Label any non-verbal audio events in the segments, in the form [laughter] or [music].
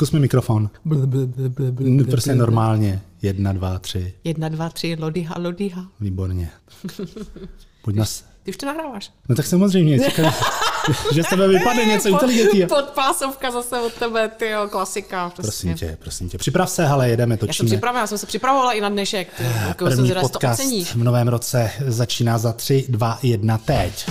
Zkus mi mikrofon. Prostě normálně. Jedna, dva, tři. Jedna, dva, tři, lodiha, lodiha. Výborně. Buď nas... Ty už to nahráváš. No tak samozřejmě, čekaj, [laughs] že z tebe vypadne něco inteligentního. Podpásovka zase od tebe, ty jo, klasika. Prostě. Prosím tě, prosím tě. Připrav se, ale jedeme, Já jsem točíme. připravila, já jsem se připravovala i na dnešek. Ty, jako jsem První podcast v novém roce začíná za 3, 2, 1, teď.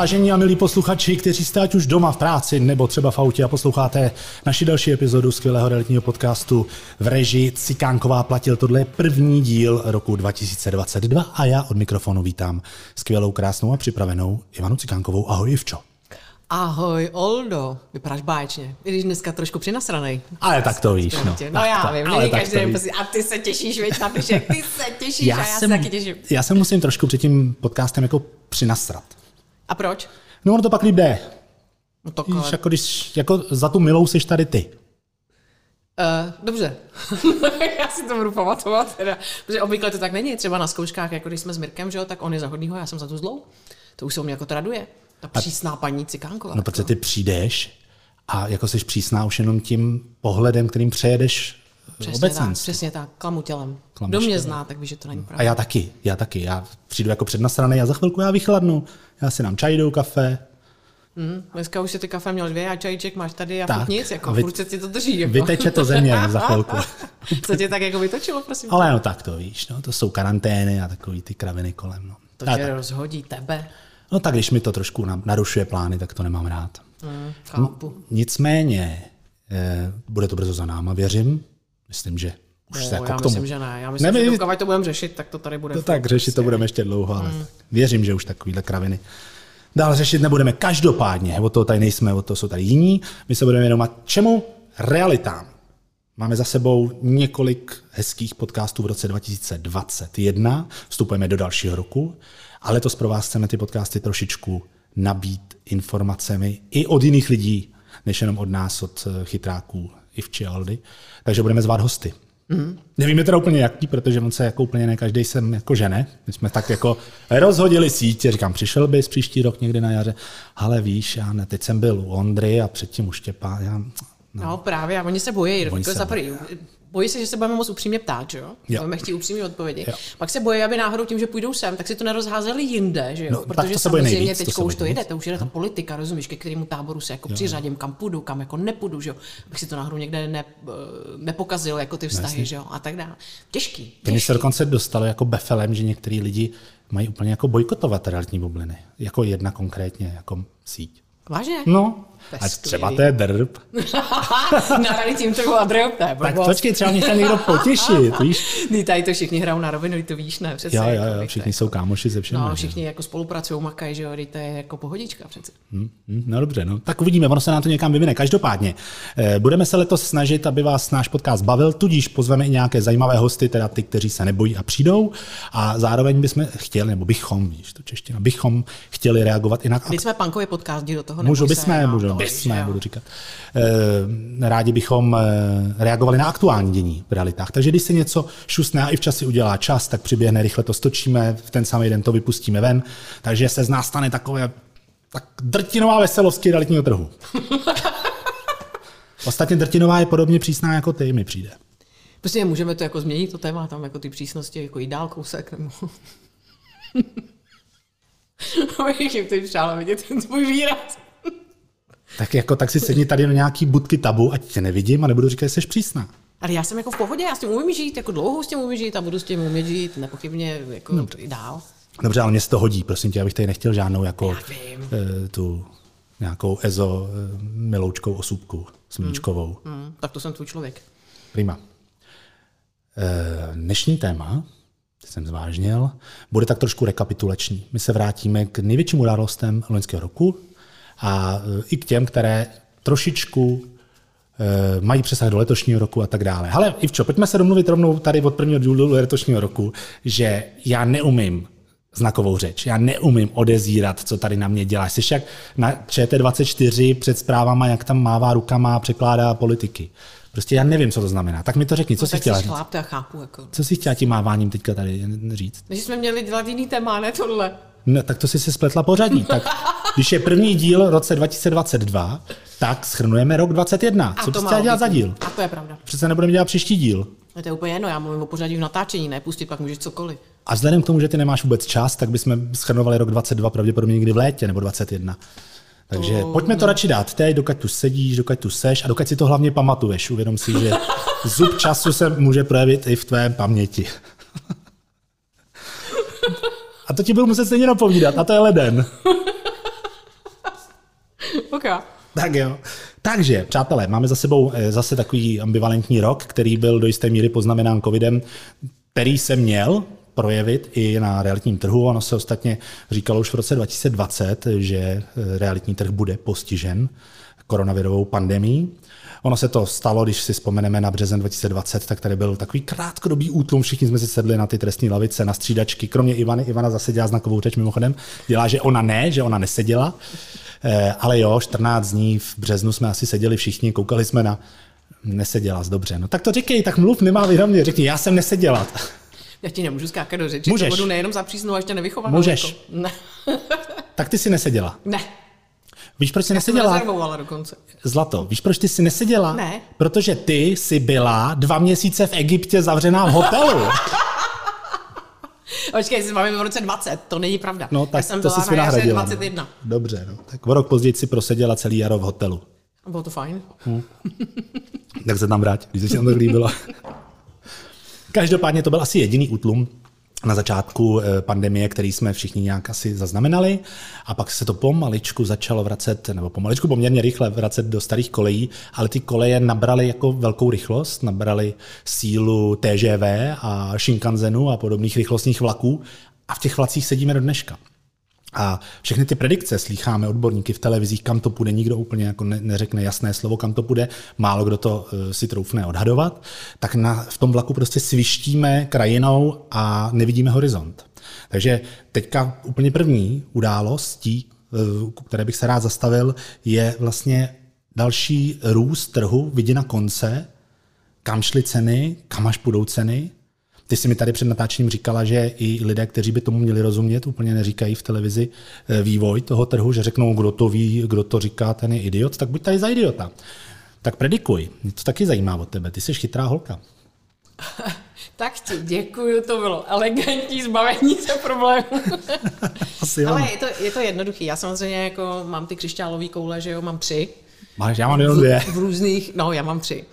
Vážení a milí posluchači, kteří jste ať už doma v práci nebo třeba v autě a posloucháte naši další epizodu skvělého realitního podcastu v režii Cikánková platil. Tohle je první díl roku 2022 a já od mikrofonu vítám skvělou, krásnou a připravenou Ivanu Cikánkovou. Ahoj Ivčo. Ahoj, Oldo. Vypadáš báječně. I když dneska trošku přinasranej. Ale tak to víš, no. No, Tak no já vím, ale tak každý to den prostě, a ty se těšíš, veď ty se těšíš Já a já jsem, se taky těším. já se musím trošku před tím podcastem jako přinasrat. A proč? No ono to pak líp jde. No to Víš, jako když jako za tu milou seš tady ty. Uh, dobře. [laughs] já si to budu pamatovat. Teda. Protože obvykle to tak není. Třeba na zkouškách, jako když jsme s Mirkem, že jo, tak on je za hodnýho, já jsem za tu zlou. To už se mě jako traduje. Ta přísná paní Cikánková. No protože ty přijdeš a jako jsi přísná už jenom tím pohledem, kterým přejedeš přesně tak, obecenství. přesně tak, klamu tělem. Klameš Kdo mě tělem. zná, tak ví, že to není A pravda. já taky, já taky. Já přijdu jako přednasraný a za chvilku já vychladnu. Já si dám čaj, jdou kafe. Hm, dneska už si ty kafe měl dvě a čajíček máš tady a Tak. nic, jako Vy- furt se ti to drží. Jako. Vyteče to země za [laughs] chvilku. Co tě tak jako vytočilo, prosím? Ale no tak to víš, no, to jsou karantény a takový ty kraviny kolem. No. To Tak, tě rozhodí tebe. no tak když mi to trošku na- narušuje plány, tak to nemám rád. Hm, chápu. Nicméně, eh, bude to brzo za náma, věřím. Myslím, že už se No, jako já k tomu... myslím, že ne. Já myslím, Ne, že dokud to budeme řešit, tak to tady bude. To tak, řešit to budeme ještě dlouho, ale věřím, že už takovýhle kraviny dál řešit nebudeme. Každopádně, od toho tady nejsme, od toho jsou tady jiní. My se budeme věnovat čemu? Realitám. Máme za sebou několik hezkých podcastů v roce 2021, vstupujeme do dalšího roku, ale letos pro vás chceme ty podcasty trošičku nabít informacemi i od jiných lidí, než jenom od nás, od chytráků Ivči a Aldy. Takže budeme zvát hosty. Mm. Nevíme teda úplně jaký, protože on se jako úplně ne každý sem jako žene. My jsme tak jako rozhodili sítě, říkám, přišel bys příští rok někdy na jaře, ale víš, já ne, teď jsem byl u Ondry a předtím u Štěpá, já, No právě, a oni se bojí, Oni to se za prvý. Bojí se, že se budeme moc upřímně ptát, že jo? Jo. Budeme chtít upřímně odpovědi. Jo. Pak se bojí, aby náhodou tím, že půjdou sem, tak si to nerozházeli jinde, že jo? No, Protože samozřejmě teď už to jde, to už jde ta politika, rozumíš, ke kterému táboru se jako přiřadím, kam půjdu, kam jako nepůjdu, že jo? Abych si to náhodou někde ne, eh, nepokazil, jako ty vztahy, že jo? A tak dále. Těžký. Těžký. se dokonce dostalo jako befelem, že některý lidi mají úplně jako bojkotovat realitní bubliny. Jako jedna konkrétně, jako síť. Vážně? No, a třeba to je drb. [laughs] na tady tím to Adriel, to je Tak počkej, třeba mě chtěl někdo potěšit, víš? [laughs] Ty tady to všichni hrajou na rovinu, ty to víš, ne? Přece, Jo, jo, jako, jo, všichni jsou kámoši ze všem. No, všichni jako spolupracují, makají, že jo, to je jako pohodička přece. Hm, hm, No dobře, no. tak uvidíme, ono se nám to někam vyvine. Každopádně, eh, budeme se letos snažit, aby vás náš podcast bavil, tudíž pozveme i nějaké zajímavé hosty, teda ty, kteří se nebojí a přijdou. A zároveň bychom chtěli, nebo bychom, víš, to čeština, bychom chtěli reagovat i na Teď jsme punkový podcast, do toho Můžu, neboj se, bysme, můžu, bysme, budu říkat. Eh, Rádi bychom eh, reagovali na aktuální dění v realitách. Takže když se něco šusne a i v časi udělá čas, tak přiběhne, rychle to stočíme, v ten samý den to vypustíme ven. Takže se z nás stane takové tak drtinová veselosti realitního trhu. [laughs] Ostatně drtinová je podobně přísná jako ty, mi přijde. Prostě můžeme to jako změnit, to téma, tam jako ty přísnosti, jako jít dál kousek, nebo... Abych jim teď přála vidět ten tvůj výraz. Tak jako tak si sedni tady do nějaký budky tabu, ať tě nevidím a nebudu říkat, že jsi přísná. Ale já jsem jako v pohodě, já s tím umím žít, jako dlouho s tím umím žít a budu s tím umět žít, nepochybně jako no. i dál. Dobře, ale mě se to hodí, prosím tě, abych tady nechtěl žádnou jako eh, tu nějakou ezo eh, miloučkou osůbku smíčkovou. Hmm. Hm, tak to jsem tvůj člověk. Prima. Eh, Dnešní téma, jsem zvážnil, bude tak trošku rekapitulační. My se vrátíme k největším událostem loňského roku a i k těm, které trošičku eh, mají přesah do letošního roku a tak dále. Ale Ivčo, pojďme se domluvit rovnou tady od prvního dílu letošního roku, že já neumím znakovou řeč. Já neumím odezírat, co tady na mě dělá. Jsi jak na ČT24 před zprávama, jak tam mává rukama a překládá politiky. Prostě já nevím, co to znamená. Tak mi to řekni, co no, jsi chtěla říct? Chlap, to já chápu. Jako. Co jsi chtěla tím máváním teďka tady říct? Že jsme měli dělat jiný téma, ne tohle. No, tak to si se spletla pořadí. Tak, když je první díl v roce 2022, tak schrnujeme rok 2021. Co bys chtěla dělat za díl? A to je pravda. Přece nebudeme dělat příští díl. No to je úplně jedno, já mluvím o pořadí v natáčení, ne pustit, pak můžeš cokoliv. A vzhledem k tomu, že ty nemáš vůbec čas, tak bychom schrnovali rok 22 pravděpodobně někdy v létě nebo 21. Takže to, pojďme to radši dát teď, dokud tu sedíš, dokud tu seš a dokud si to hlavně pamatuješ. Uvědom si, že zub času se může projevit i v tvé paměti. A to ti budu muset stejně napovídat, a to je leden. [laughs] okay. Tak jo. Takže, přátelé, máme za sebou eh, zase takový ambivalentní rok, který byl do jisté míry poznamenán covidem, který se měl projevit i na realitním trhu. Ono se ostatně říkalo už v roce 2020, že eh, realitní trh bude postižen koronavirovou pandemí. Ono se to stalo, když si vzpomeneme na březen 2020, tak tady byl takový krátkodobý útlum, všichni jsme si sedli na ty trestní lavice, na střídačky, kromě Ivany. Ivana zase dělá znakovou řeč mimochodem, dělá, že ona ne, že ona neseděla. Eh, ale jo, 14 dní v březnu jsme asi seděli všichni, koukali jsme na neseděla, dobře. No tak to říkej, tak mluv, nemá výhra řekni, já jsem neseděla. Já ti nemůžu skákat do řeči, Můžeš. to budu nejenom za přísnou, ještě nevychovanou. Můžeš. Jako. Ne. [laughs] tak ty si neseděla. Ne. Víš, proč jsi Já neseděla? Dokonce. Zlato, víš, proč ty jsi neseděla? Ne. Protože ty jsi byla dva měsíce v Egyptě zavřená v hotelu. [laughs] Počkej, jsi bavím v roce 20, to není pravda. No tak Já jsem to byla jsi na jaře vynahradila. 21. No. Dobře, no. tak o rok později si proseděla celý jaro v hotelu. A bylo to fajn. Tak se tam vrát, když se tam to líbilo. [laughs] Každopádně to byl asi jediný útlum na začátku eh, pandemie, který jsme všichni nějak asi zaznamenali a pak se to pomaličku začalo vracet, nebo pomaličku poměrně rychle vracet do starých kolejí, ale ty koleje nabraly jako velkou rychlost, nabraly sílu TGV a Shinkanzenu a podobných rychlostních vlaků a v těch vlacích sedíme do dneška. A všechny ty predikce slýcháme odborníky v televizích, kam to půjde, nikdo úplně jako ne, neřekne jasné slovo, kam to půjde, málo kdo to uh, si troufne odhadovat, tak na, v tom vlaku prostě svištíme krajinou a nevidíme horizont. Takže teďka úplně první událostí, uh, které bych se rád zastavil, je vlastně další růst trhu, vidět na konce, kam šly ceny, kam až půjdou ceny, ty jsi mi tady před natáčením říkala, že i lidé, kteří by tomu měli rozumět, úplně neříkají v televizi eh, vývoj toho trhu, že řeknou, kdo to ví, kdo to říká, ten je idiot, tak buď tady za idiota. Tak predikuj, mě to taky zajímá od tebe, ty jsi chytrá holka. [laughs] tak ti děkuju, to bylo elegantní zbavení se problému. [laughs] Asi Ale je to, je to jednoduchý, já samozřejmě jako mám ty křišťálové koule, že jo, mám tři. Máš, já mám jenom dvě. V, v různých, no já mám tři.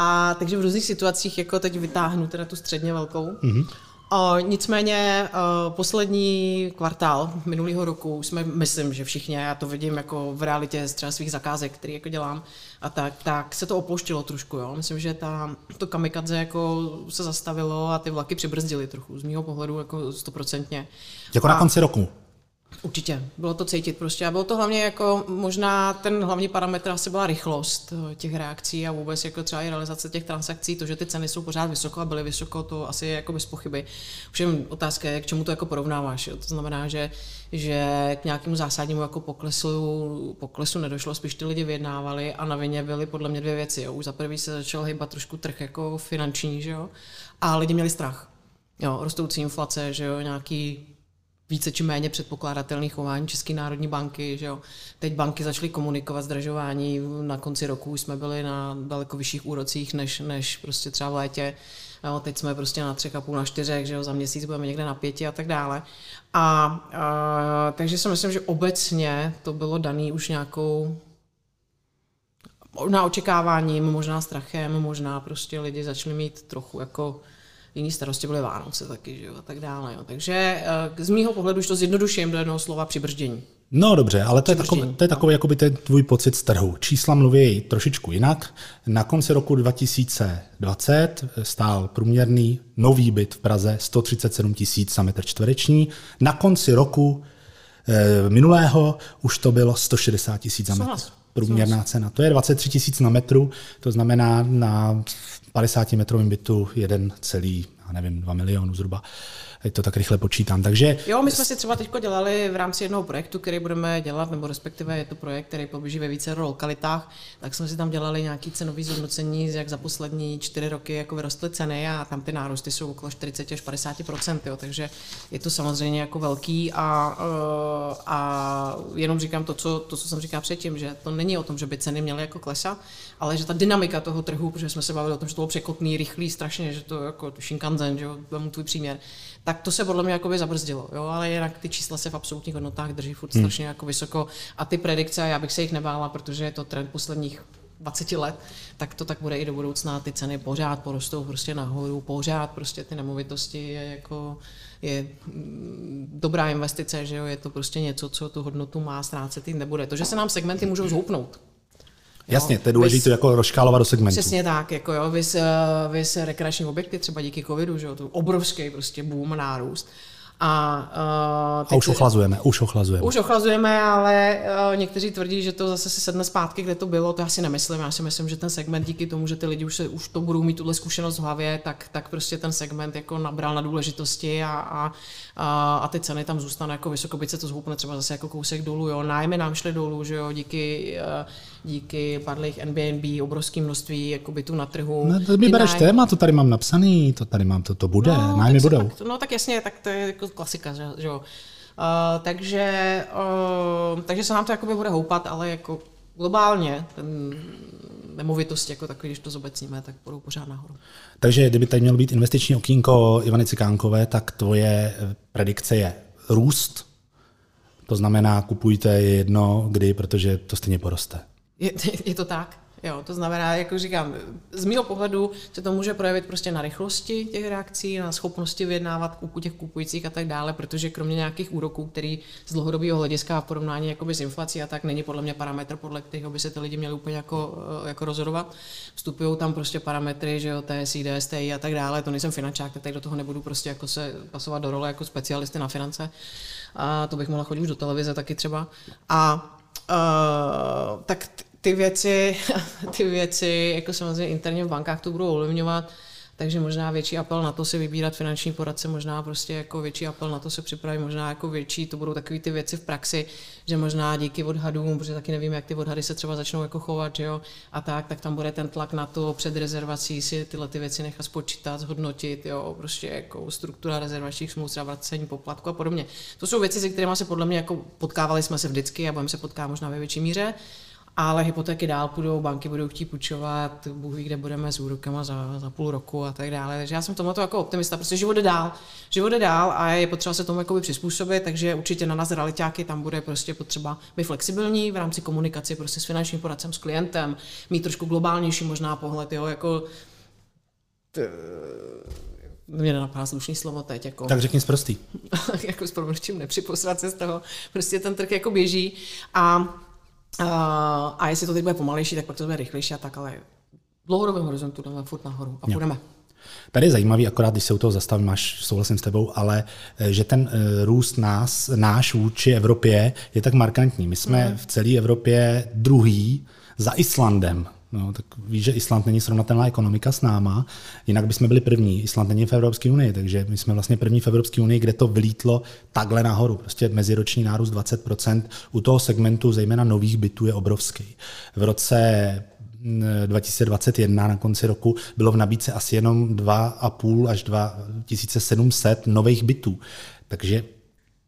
A takže v různých situacích jako teď vytáhnu teda tu středně velkou. Mm-hmm. O, nicméně o, poslední kvartál minulého roku jsme, myslím, že všichni, já to vidím jako v realitě z třeba svých zakázek, který jako dělám, a tak, tak se to opouštilo trošku. Jo. Myslím, že ta, to kamikadze jako se zastavilo a ty vlaky přibrzdily trochu, z mého pohledu jako stoprocentně. Jako a, na konci roku. Určitě, bylo to cítit prostě a bylo to hlavně jako možná ten hlavní parametr asi byla rychlost eh, těch reakcí a vůbec jako třeba i realizace těch transakcí, to, že ty ceny jsou pořád vysoko a byly vysoko, to asi je jako bez pochyby. Všem otázka je, k čemu to jako porovnáváš, jo? to znamená, že, že k nějakému zásadnímu jako poklesu, poklesu nedošlo, spíš ty lidi vyjednávali a na vině byly podle mě dvě věci. Jo? Už za prvý se začal hýbat trošku trh jako finanční, že jo? a lidi měli strach. Jo, rostoucí inflace, že jo, nějaký více či méně předpokládatelný chování České národní banky. Že jo. Teď banky začaly komunikovat zdražování, na konci roku jsme byli na daleko vyšších úrocích než, než prostě třeba v létě. Jo, teď jsme prostě na třech a půl, na čtyřech, že jo, za měsíc budeme někde na pěti a tak dále. A, a takže si myslím, že obecně to bylo daný už nějakou možná očekáváním, možná strachem, možná prostě lidi začali mít trochu jako jiný starosti byly Vánoce taky, že jo, a tak dále. Jo. Takže eh, z mýho pohledu, už to zjednoduším do jednoho slova přibrždění. No dobře, ale to je takový, to je takový jakoby ten tvůj pocit z trhu. Čísla mluví trošičku jinak. Na konci roku 2020 stál průměrný nový byt v Praze 137 tisíc za metr čtvereční. Na konci roku e, minulého už to bylo 160 tisíc za metr. Průměrná cena. To je 23 tisíc na metru, to znamená na 50 metrovém bytu 1, celý, já nevím, 2 milionů zhruba. Teď to tak rychle počítám. Takže... Jo, my jsme si třeba teď dělali v rámci jednoho projektu, který budeme dělat, nebo respektive je to projekt, který poběží ve více lokalitách, tak jsme si tam dělali nějaký cenový zhodnocení, jak za poslední čtyři roky jako vyrostly ceny a tam ty nárůsty jsou okolo 40 až 50 jo, takže je to samozřejmě jako velký a, eh, a jenom říkám to co, to, co jsem říkal předtím, že to není o tom, že by ceny měly jako klesat, ale že ta dynamika toho trhu, protože jsme se bavili o tom, že to bylo překotný, rychlý, strašně, že to jako Shinkansen, že jo, tvůj příměr, tak to se podle mě jakoby zabrzdilo, jo, ale jinak ty čísla se v absolutních hodnotách drží furt hmm. strašně jako vysoko a ty predikce, já bych se jich nebála, protože je to trend posledních 20 let, tak to tak bude i do budoucna. Ty ceny pořád porostou prostě nahoru, pořád prostě ty nemovitosti je jako je mm, dobrá investice, že jo, je to prostě něco, co tu hodnotu má, ztrácet jim nebude. To, že se nám segmenty můžou zhoupnout, Jasně, to je důležité jako rozškálovat do segmentu. Přesně tak, jako jo, vys, vys rekreační objekty, třeba díky covidu, že jo, to obrovský prostě boom, nárůst. A, uh, a už ochlazujeme, už ochlazujeme. Už ochlazujeme, ale uh, někteří tvrdí, že to zase se sedne zpátky, kde to bylo, to já si nemyslím. Já si myslím, že ten segment díky tomu, že ty lidi už, se, už to budou mít tuhle zkušenost v hlavě, tak, tak prostě ten segment jako nabral na důležitosti a, a, a, a ty ceny tam zůstanou jako vysoko, byť se to zhoupne třeba zase jako kousek dolů, jo. Nájmy nám šly dolů, že jo, díky uh, díky padlých Airbnb, obrovské množství jako bytů na trhu. No, to mi bereš nájmy... téma, to tady mám napsaný, to tady mám, to, to bude, no, nájmy budou. Tak, no tak jasně, tak to je jako klasika, že, že jo. Uh, takže, uh, takže se nám to jakoby bude houpat, ale jako globálně ten nemovitosti jako takový, když to zobecníme, tak budou pořád nahoru. Takže kdyby tady mělo být investiční okýnko Ivany Cikánkové, tak tvoje predikce je růst, to znamená kupujte jedno, kdy, protože to stejně poroste. Je, [laughs] je to tak. Jo, to znamená, jako říkám, z mého pohledu se to může projevit prostě na rychlosti těch reakcí, na schopnosti vyjednávat u těch kupujících a tak dále, protože kromě nějakých úroků, který z dlouhodobého hlediska v porovnání jakoby s inflací a tak není podle mě parametr, podle kterého by se ty lidi měli úplně jako, eh, jako rozhodovat. Vstupují tam prostě parametry, že jo, TSI, DSTI a tak dále. To nejsem finančák, tak do toho nebudu prostě jako se pasovat do role jako specialisty na finance. A to bych mohla chodit už do televize taky třeba. A Uh, tak ty věci, [laughs] ty věci, jako samozřejmě interně v bankách to budou ovlivňovat, takže možná větší apel na to si vybírat finanční poradce, možná prostě jako větší apel na to se připravit, možná jako větší, to budou takové ty věci v praxi, že možná díky odhadům, protože taky nevím, jak ty odhady se třeba začnou jako chovat, že jo, a tak, tak tam bude ten tlak na to před rezervací si tyhle ty věci nechat spočítat, zhodnotit, jo, prostě jako struktura rezervačních smluv, třeba vracení poplatku a podobně. To jsou věci, se kterými se podle mě jako potkávali jsme se vždycky a budeme se potkávat možná ve větší míře ale hypotéky dál půjdou, banky budou chtít půjčovat, Bůh ví, kde budeme s úrokama za, za půl roku a tak dále. Takže já jsem tomhle jako optimista, protože život jde dál. Život jde dál a je potřeba se tomu jakoby přizpůsobit, takže určitě na nás realitáky tam bude prostě potřeba být flexibilní v rámci komunikace prostě s finančním poradcem, s klientem, mít trošku globálnější možná pohled, jo, jako t- mě nenapadá slušný slovo teď. Jako, tak řekni zprostý. [laughs] jako s proměnčím nepřiposrat se z toho. Prostě ten trh jako běží a Uh, a jestli to teď bude pomalejší, tak pak to bude rychlejší a tak, ale v dlouhodobém horizontu jdeme furt nahoru a jo. půjdeme. Tady je zajímavý, akorát když se u toho zastavím, máš, souhlasím s tebou, ale eh, že ten eh, růst nás, náš vůči Evropě je tak markantní. My jsme mm. v celé Evropě druhý za Islandem. No, tak víš, že Island není srovnatelná ekonomika s náma, jinak bychom byli první. Island není v Evropské unii, takže my jsme vlastně první v Evropské unii, kde to vylítlo takhle nahoru. Prostě meziroční nárůst 20% u toho segmentu, zejména nových bytů, je obrovský. V roce 2021 na konci roku bylo v nabídce asi jenom 2,5 až 2700 nových bytů. Takže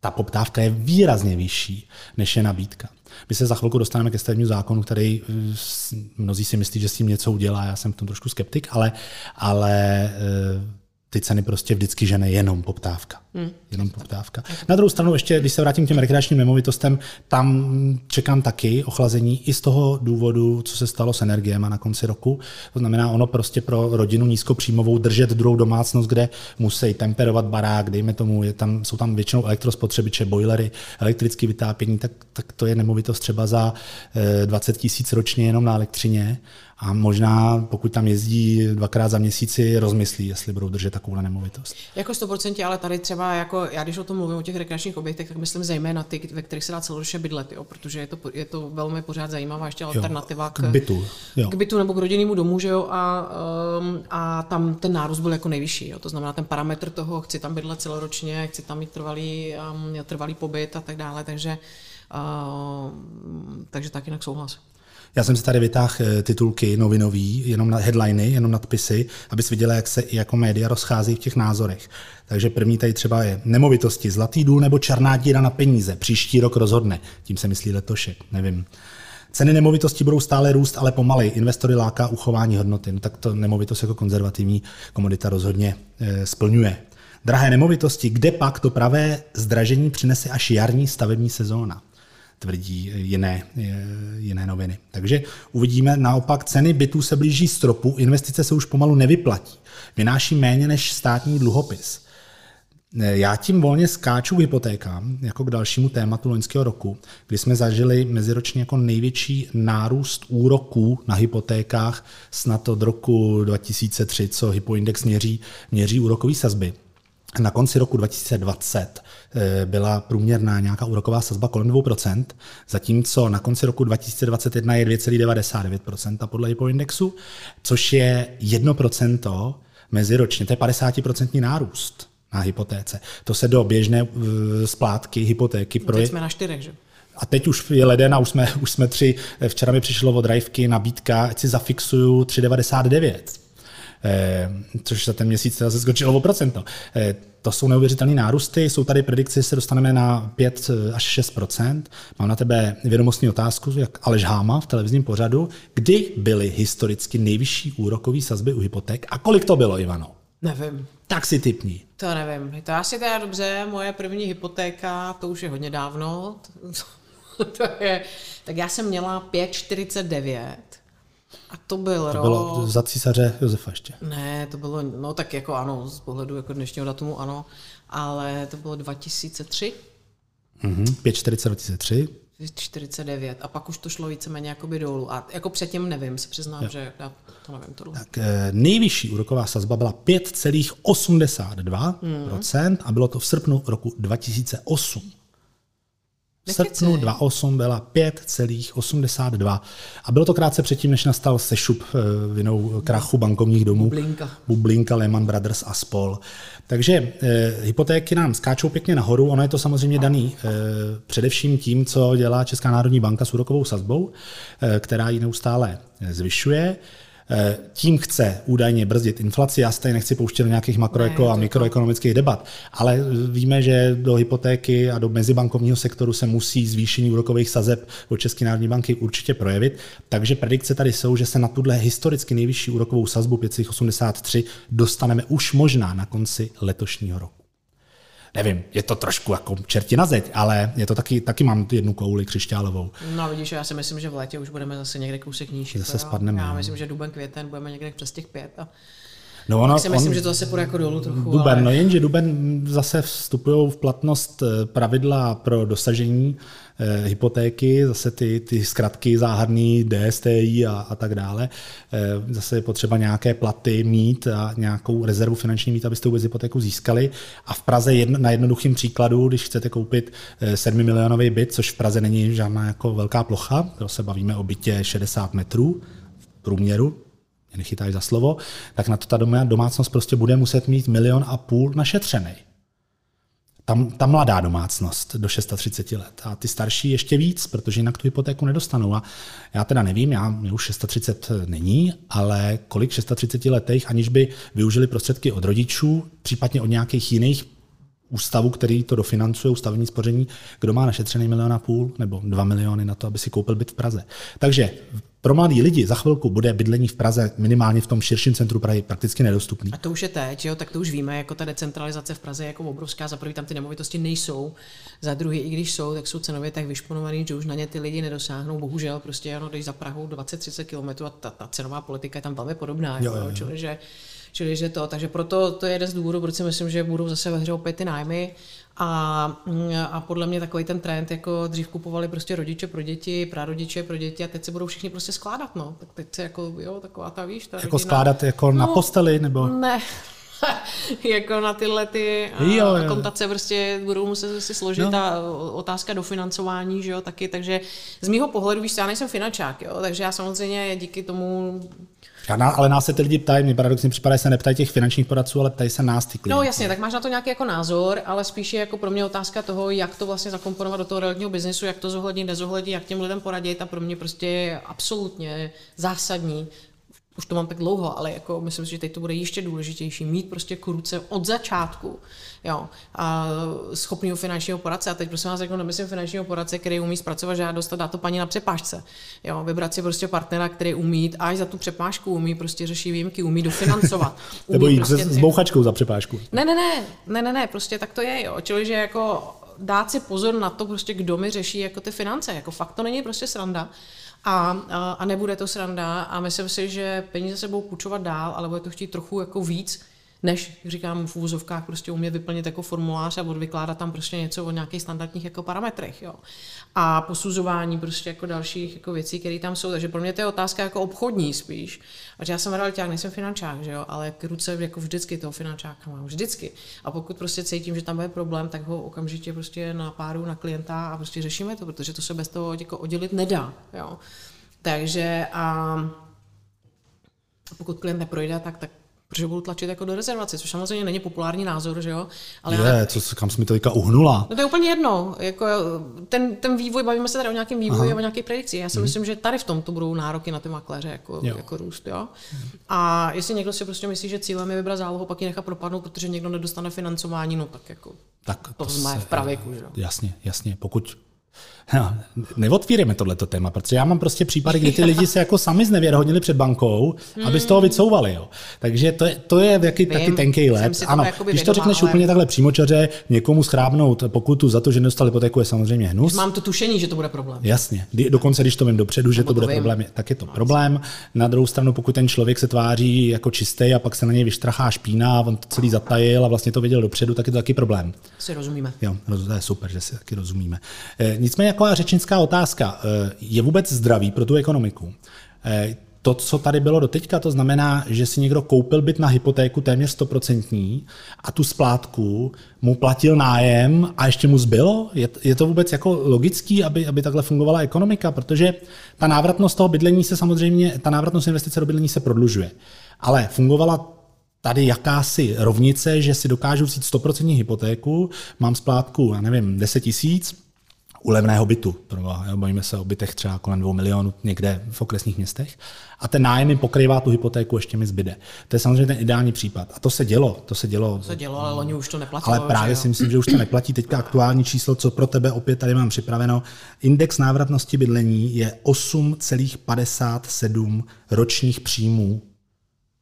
ta poptávka je výrazně vyšší, než je nabídka. My se za chvilku dostaneme ke stavebnímu zákonu, který eh, mnozí si myslí, že s tím něco udělá. Já jsem v tom trošku skeptik, ale, ale eh, ty ceny prostě vždycky žene jenom poptávka. Hmm. Jenom poptávka. Na druhou stranu, ještě když se vrátím k těm rekreačním nemovitostem, tam čekám taky ochlazení i z toho důvodu, co se stalo s energiemi na konci roku. To znamená, ono prostě pro rodinu nízkopříjmovou držet druhou domácnost, kde musí temperovat barák, dejme tomu, je tam, jsou tam většinou elektrospotřebiče, boilery, elektrické vytápění, tak, tak to je nemovitost třeba za 20 eh, tisíc ročně jenom na elektřině a možná, pokud tam jezdí dvakrát za měsíci, rozmyslí, jestli budou držet takovou nemovitost. Jako 100%, ale tady třeba, jako já když o tom mluvím, o těch rekreačních objektech, tak myslím zejména ty, ve kterých se dá celoročně bydlet, jo, protože je to, je to velmi pořád zajímavá ještě alternativa jo, k, k bytu. Jo. K bytu nebo k rodinnému domu, že jo, a, um, a tam ten nárůst byl jako nejvyšší, jo, to znamená ten parametr toho, chci tam bydlet celoročně, chci tam mít trvalý, um, trvalý pobyt a tak dále, takže, uh, takže tak jinak souhlas. Já jsem si tady vytáhl eh, titulky novinový, jenom na headliny, jenom nadpisy, aby viděla, jak se i jako média rozchází v těch názorech. Takže první tady třeba je nemovitosti, zlatý důl nebo černá díra na peníze. Příští rok rozhodne. Tím se myslí letošek, nevím. Ceny nemovitosti budou stále růst, ale pomalej. Investory láká uchování hodnoty. No tak to nemovitost jako konzervativní komodita rozhodně e, splňuje. Drahé nemovitosti, kde pak to pravé zdražení přinese až jarní stavební sezóna tvrdí jiné, jiné noviny. Takže uvidíme, naopak ceny bytů se blíží stropu, investice se už pomalu nevyplatí. Vynáší méně než státní dluhopis. Já tím volně skáču hypotékám, jako k dalšímu tématu loňského roku, kdy jsme zažili meziročně jako největší nárůst úroků na hypotékách snad od roku 2003, co Hypoindex měří, měří úrokové sazby. Na konci roku 2020 eh, byla průměrná nějaká úroková sazba kolem 2%, zatímco na konci roku 2021 je 2,99% podle hypoindexu, což je 1% meziročně, to je 50% nárůst na hypotéce. To se do běžné eh, splátky hypotéky proje... Teď jsme na čtyřech, že? A teď už je leden a už jsme, už jsme tři. Včera mi přišlo od Drivky nabídka, ať si zafixuju 3,99 Eh, což za ten měsíc se skočilo o procento. Eh, to jsou neuvěřitelné nárůsty, jsou tady predikce, že se dostaneme na 5 eh, až 6% Mám na tebe vědomostní otázku, jak Aleš Háma v televizním pořadu. Kdy byly historicky nejvyšší úrokové sazby u hypoték a kolik to bylo, Ivano? Nevím. Tak si typni. To nevím. To asi teda dobře, moje první hypotéka, to už je hodně dávno. [laughs] to je, tak já jsem měla 5,49 a to byl to rok... bylo za císaře Josefa ještě. Ne, to bylo, no tak jako ano, z pohledu jako dnešního datumu ano, ale to bylo 2003. Mhm, 540 2003. 49 a pak už to šlo víceméně jakoby dolů. A jako předtím nevím, se přiznám, jo. že já to nevím. To tak, eh, nejvyšší úroková sazba byla 5,82% hmm. a bylo to v srpnu roku 2008. V srpnu 2008 byla 5,82 a bylo to krátce předtím, než nastal sešup eh, vinou krachu bankovních domů. Bublinka. Bublinka, Lehman Brothers a spol. Takže eh, hypotéky nám skáčou pěkně nahoru, ono je to samozřejmě daný eh, především tím, co dělá Česká národní banka s úrokovou sazbou, eh, která ji neustále zvyšuje. Eh, tím chce údajně brzdit inflaci. Já se tady nechci pouštět do nějakých makroeko a mikroekonomických debat, ale víme, že do hypotéky a do mezibankovního sektoru se musí zvýšení úrokových sazeb od České národní banky určitě projevit. Takže predikce tady jsou, že se na tuhle historicky nejvyšší úrokovou sazbu 583 dostaneme už možná na konci letošního roku nevím, je to trošku jako čerti na zeď, ale je to taky, taky mám jednu kouli křišťálovou. No vidíš, já si myslím, že v létě už budeme zase někde kousek níž. Zase spadneme. Já no. myslím, že duben, květen budeme někde přes těch pět a No ono, si myslím, on, že to zase půjde jako dolů trochu. Duben, ale... no jenže duben zase vstupují v platnost eh, pravidla pro dosažení eh, hypotéky, zase ty, ty zkratky záhadný DSTI a, a tak dále. Eh, zase je potřeba nějaké platy mít a nějakou rezervu finanční mít, abyste vůbec hypotéku získali. A v Praze jedno, na jednoduchým příkladu, když chcete koupit 7 milionový byt, což v Praze není žádná jako velká plocha, to se bavíme o bytě 60 metrů v průměru, mě nechytají za slovo, tak na to ta domácnost prostě bude muset mít milion a půl našetřený. Tam, ta mladá domácnost do 630 let a ty starší ještě víc, protože jinak tu hypotéku nedostanou. A já teda nevím, já, mě už 630 není, ale kolik 630 letech, aniž by využili prostředky od rodičů, případně od nějakých jiných ústavu, který to dofinancuje, ústavní spoření, kdo má našetřený milion a půl nebo dva miliony na to, aby si koupil byt v Praze. Takže pro mladí lidi za chvilku bude bydlení v Praze minimálně v tom širším centru Prahy prakticky nedostupný. A to už je teď, jo? tak to už víme, jako ta decentralizace v Praze je jako obrovská. Za prvý tam ty nemovitosti nejsou, za druhý, i když jsou, tak jsou cenově tak vyšponovaný, že už na ně ty lidi nedosáhnou. Bohužel, prostě ano, když za Prahu 20-30 km a ta, ta, cenová politika je tam velmi podobná. Jo, jo, jo. Čili, že Čili, že to, takže proto to je jeden z důvodů, proč si myslím, že budou zase ve hře opět ty nájmy. A, a podle mě takový ten trend, jako dřív kupovali prostě rodiče pro děti, prarodiče pro děti a teď se budou všichni prostě skládat, no. Tak teď se jako, jo, taková ta, víš, ta Jako rodina. skládat jako na No, posteli, nebo... Ne, [laughs] jako na tyhle ty Jo, jo. kontace prostě budou muset si složit No. a otázka dofinancování, že jo, taky, takže z mýho pohledu, víš, já nejsem finančák, jo, takže já samozřejmě díky tomu Žádná, ale nás se ty lidi ptají, mě paradoxně připadá, že se neptají těch finančních poradců, ale ptají se nás ty klienti. No jasně, tak máš na to nějaký jako názor, ale spíš je jako pro mě otázka toho, jak to vlastně zakomponovat do toho realitního biznesu, jak to zohlednit, nezohlednit, jak těm lidem poradit a pro mě prostě je absolutně zásadní už to mám tak dlouho, ale jako myslím si, že teď to bude ještě důležitější, mít prostě k ruce od začátku, jo, a schopného finančního poradce. A teď prosím vás, jako nemyslím finančního poradce, který umí zpracovat žádost a dá to paní na přepážce. Jo, vybrat si prostě partnera, který umí, až za tu přepážku umí, prostě řeší výjimky, umí dofinancovat. [laughs] Nebo umí jít prostě, s, s bouchačkou za přepážku. ne, ne, ne, ne, ne, ne, prostě tak to je, jo. Čili, že jako dát si pozor na to, prostě kdo mi řeší jako ty finance. Jako fakt to není prostě sranda. A, a, nebude to sranda a myslím si, že peníze se budou půjčovat dál, ale bude to chtít trochu jako víc, než, říkám, v úvozovkách prostě umět vyplnit jako formulář a odvykládat tam prostě něco o nějakých standardních jako parametrech, jo. A posuzování prostě jako dalších jako věcí, které tam jsou. Takže pro mě to je otázka jako obchodní spíš. A já jsem realiták, nejsem finančák, že jo, ale k ruce jako vždycky toho finančáka mám, vždycky. A pokud prostě cítím, že tam bude problém, tak ho okamžitě prostě napáru na klienta a prostě řešíme to, protože to se bez toho jako oddělit nedá, jo. Takže a pokud klient neprojde, tak, tak protože budu tlačit jako do rezervace, což samozřejmě není populární názor, že jo? Ale já- Je, co, kam jsi mi to teďka uhnula? No to je úplně jedno. Jako ten, ten vývoj, bavíme se tady o nějakém vývoji, Aha. o nějaké predikci. Já si hmm. myslím, že tady v tom to budou nároky na ty makléře jako, Jo. jako růst. Jo? A jestli někdo si prostě myslí, že cílem je vybrat zálohu, pak ji nechat propadnout, protože někdo nedostane financování, no tak jako Tak to jsme v pravěku. Že? jo. Jasně, jasně. Pokud No, neotvírejme tohleto téma, protože já mám prostě případy, kdy ty lidi se jako sami znevěrohodnili před bankou, aby z toho vycouvali. Jo. Takže to je, to je v jaký Vím, taky tenký let. Ano, jakoby když to řekneš ale- úplně takhle přímočaře, někomu schrábnout pokutu za to, že nedostal hypotéku, je samozřejmě hnus. Mám to tušení, že to bude problém. Jasně, dokonce když to vím dopředu, že Nebo to bude to vím. problém, tak je to problém. Na druhou stranu, pokud ten člověk se tváří jako čistý a pak se na něj vyštrachá špína a on to celý zatajil a vlastně to věděl dopředu, tak je to taky problém. Si rozumíme. Jo, to je super, že si taky rozumíme. Nicméně jako řečnická otázka. E, je vůbec zdravý pro tu ekonomiku? E, to, co tady bylo doteďka, to znamená, že si někdo koupil byt na hypotéku téměř 100% a tu splátku mu platil nájem a ještě mu zbylo? Je, je to vůbec jako logický, aby, aby takhle fungovala ekonomika? Protože ta návratnost toho bydlení se samozřejmě, ta návratnost investice do bydlení se prodlužuje. Ale fungovala tady jakási rovnice, že si dokážu vzít 100% hypotéku, mám splátku, já nevím, 10 tisíc, u levného bytu, jo, bavíme se o bytech třeba kolem 2 milionů někde v okresních městech, a ten nájem mi pokrývá tu hypotéku, ještě mi zbyde. To je samozřejmě ten ideální případ. A to se dělo, to se dělo. To se dělo, ale loni už to neplatilo. Ale právě si myslím, že už to neplatí. Teďka aktuální číslo, co pro tebe opět tady mám připraveno. Index návratnosti bydlení je 8,57 ročních příjmů.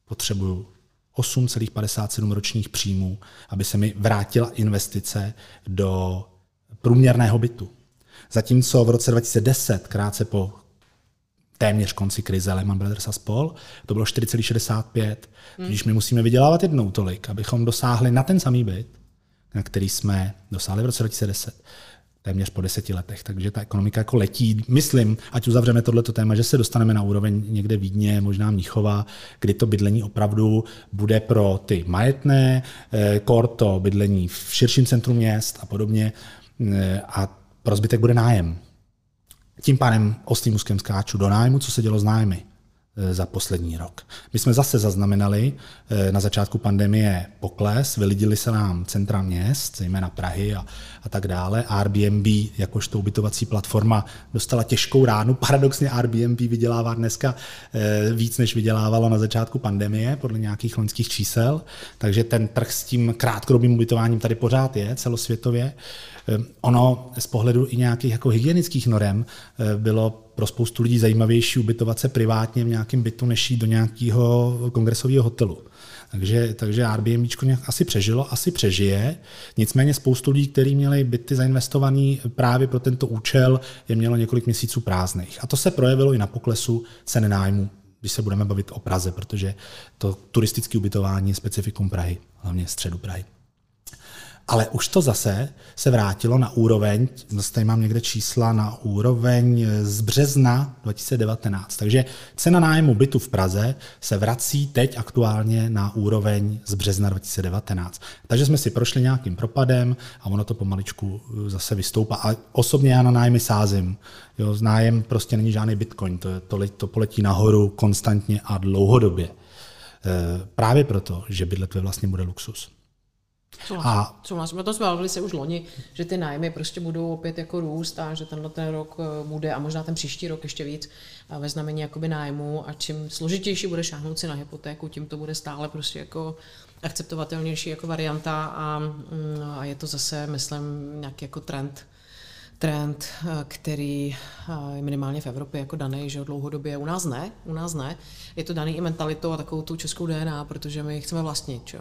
Potřebuju 8,57 ročních příjmů, aby se mi vrátila investice do průměrného bytu. Zatímco v roce 2010, krátce po téměř konci krize Lehman Brothers a spol, to bylo 4,65. Když my musíme vydělávat jednou tolik, abychom dosáhli na ten samý byt, na který jsme dosáhli v roce 2010, téměř po deseti letech. Takže ta ekonomika jako letí. Myslím, ať uzavřeme tohleto téma, že se dostaneme na úroveň někde Vídně, možná Mnichova, kdy to bydlení opravdu bude pro ty majetné, eh, kor to bydlení v širším centru měst a podobně eh, a pro zbytek bude nájem. Tím pádem oslým úzkem skáču do nájmu, co se dělo s nájmy eh, za poslední rok. My jsme zase zaznamenali eh, na začátku pandemie pokles, vylidili se nám centra měst, zejména Prahy a, a tak dále. Airbnb, jakožto ubytovací platforma, dostala těžkou ránu. Paradoxně Airbnb vydělává dneska eh, víc, než vydělávalo na začátku pandemie, podle nějakých loňských čísel. Takže ten trh s tím krátkodobým ubytováním tady pořád je celosvětově. Eh, Ono z pohledu i nějakých jako hygienických norem eh, bylo pro spoustu lidí zajímavější ubytovat se privátně v nějakém bytu, než jít do nějakého kongresového hotelu. Takže, takže Airbnb nějak asi přežilo, asi přežije. Nicméně spoustu lidí, kteří měli byty zainvestovaný právě pro tento účel, je mělo několik měsíců prázdných. A to se projevilo i na poklesu cen nájmu když se budeme bavit o Praze, protože to turistické ubytování je specifikum Prahy, hlavně středu Prahy. Ale už to zase se vrátilo na úroveň, zase tady mám někde čísla, na úroveň z března 2019. Takže cena nájmu bytu v Praze se vrací teď aktuálně na úroveň z března 2019. Takže jsme si prošli nějakým propadem a ono to pomaličku zase vystoupá. A osobně já na nájmy sázím. Jo, nájem prostě není žádný bitcoin, to, to, to poletí nahoru konstantně a dlouhodobě. E, právě proto, že bydlet ve vlastně bude luxus. A souhlasím. To jsme bavili se už loni, že ty nájmy prostě budou opět jako růst a že tenhle ten rok eh, bude a možná ten příští rok ještě víc ve znamení jakoby nájmu a čím složitější bude šáhnout si na hypotéku, tím to bude stále prostě jako akceptovatelnější jako varianta a, mm, a je to zase, myslím, nějaký jako trend, trend, eh, který eh, je minimálně v Evropě jako daný, že dlouhodobě u nás ne, u nás ne. Je to daný i mentalitou a takovou tu českou DNA, protože my chceme vlastnit, čo?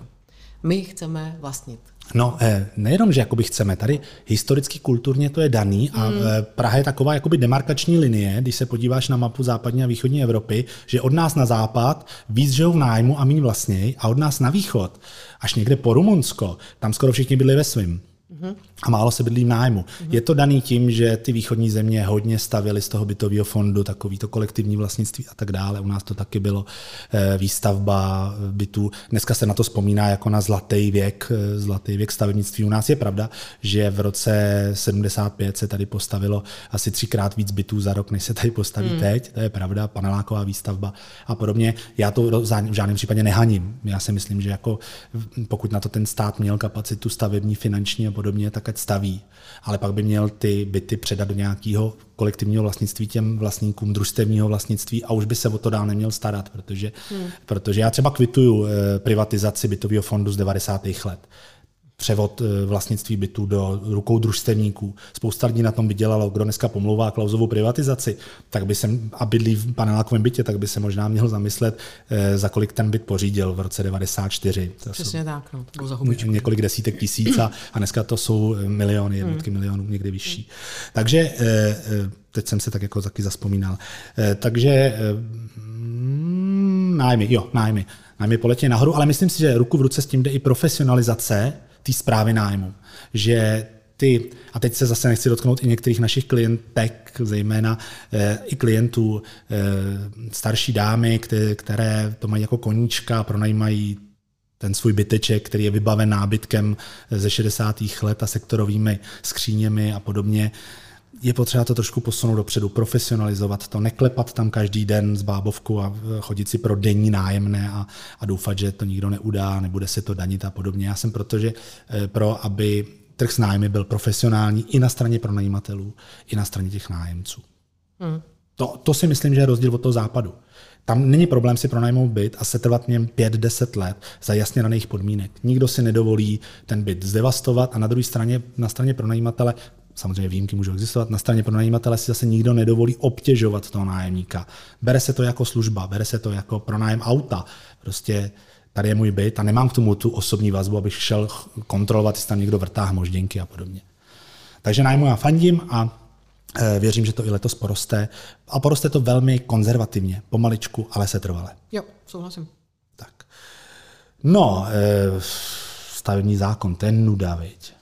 My chceme vlastnit. No, eh, nejenom, že jakoby chceme, tady historicky, kulturně to je daný a mm. Praha je taková jakoby demarkační linie, když se podíváš na mapu západní a východní Evropy, že od nás na západ víc žijou v nájmu a méně vlastněj a od nás na východ, až někde po Rumunsko, tam skoro všichni byli ve svým. A málo se bydlí v nájmu. Mm-hmm. Je to daný tím, že ty východní země hodně stavily z toho bytového fondu, takový to kolektivní vlastnictví a tak dále. U nás to taky bylo eh, výstavba bytů. Dneska se na to vzpomíná jako na zlatý věk, eh, zlatý věk stavebnictví. U nás je pravda, že v roce 75 se tady postavilo asi třikrát víc bytů za rok, než se tady postaví mm. teď. To je pravda, paneláková výstavba a podobně. Já to v žádném případě nehaním. Já si myslím, že jako pokud na to ten stát měl kapacitu stavební, finanční a podobně, tak ať staví. Ale pak by měl ty byty předat do nějakého kolektivního vlastnictví těm vlastníkům družstevního vlastnictví a už by se o to dál neměl starat, protože, hmm. protože já třeba kvituju eh, privatizaci bytového fondu z 90. let převod eh, vlastnictví bytu do rukou družstevníků. Spousta lidí na tom by dělalo, kdo dneska pomlouvá klauzovou privatizaci, tak by se, a bydlí v panelákovém bytě, tak by se možná měl zamyslet, eh, za kolik ten byt pořídil v roce 94. To Přesně tak, no, to Několik desítek tisíc a, a dneska to jsou eh, miliony, jednotky hmm. milionů, někdy vyšší. Takže teď jsem se tak jako taky zaspomínal. Takže mm, nájmy, jo, nájmy. Nájmy poletě nahoru, ale myslím si, že ruku v ruce s tím jde i profesionalizace té zprávy nájmu. Že ty, a teď se zase nechci dotknout i některých našich klientek, zejména e, i klientů, e, starší dámy, které, které to mají jako koníčka, pronajímají ten svůj byteček, který je vybaven nábytkem ze 60. let a sektorovými skříněmi a podobně. Je potřeba to trošku posunout dopředu, profesionalizovat to, neklepat tam každý den z bábovku a chodit si pro denní nájemné a, a doufat, že to nikdo neudá, nebude se to danit a podobně. Já jsem protože eh, pro, aby trh s nájmy byl profesionální i na straně pronajímatelů, i na straně těch nájemců. Hmm. To, to si myslím, že je rozdíl od toho západu. Tam není problém si pronajmout byt a setrvat v něm 5-10 let za jasně daných podmínek. Nikdo si nedovolí ten byt zdevastovat a na druhé straně, na straně pronajímatele, samozřejmě výjimky můžou existovat, na straně pronajímatele si zase nikdo nedovolí obtěžovat toho nájemníka. Bere se to jako služba, bere se to jako pronájem auta. Prostě tady je můj byt a nemám k tomu tu osobní vazbu, abych šel kontrolovat, jestli tam někdo vrtá hmožděnky a podobně. Takže nájmu já fandím a Eh, věřím, že to i letos poroste. A poroste to velmi konzervativně, pomaličku, ale se trvale. Jo, souhlasím. Tak. No, eh, stavební zákon, ten nuda, viď.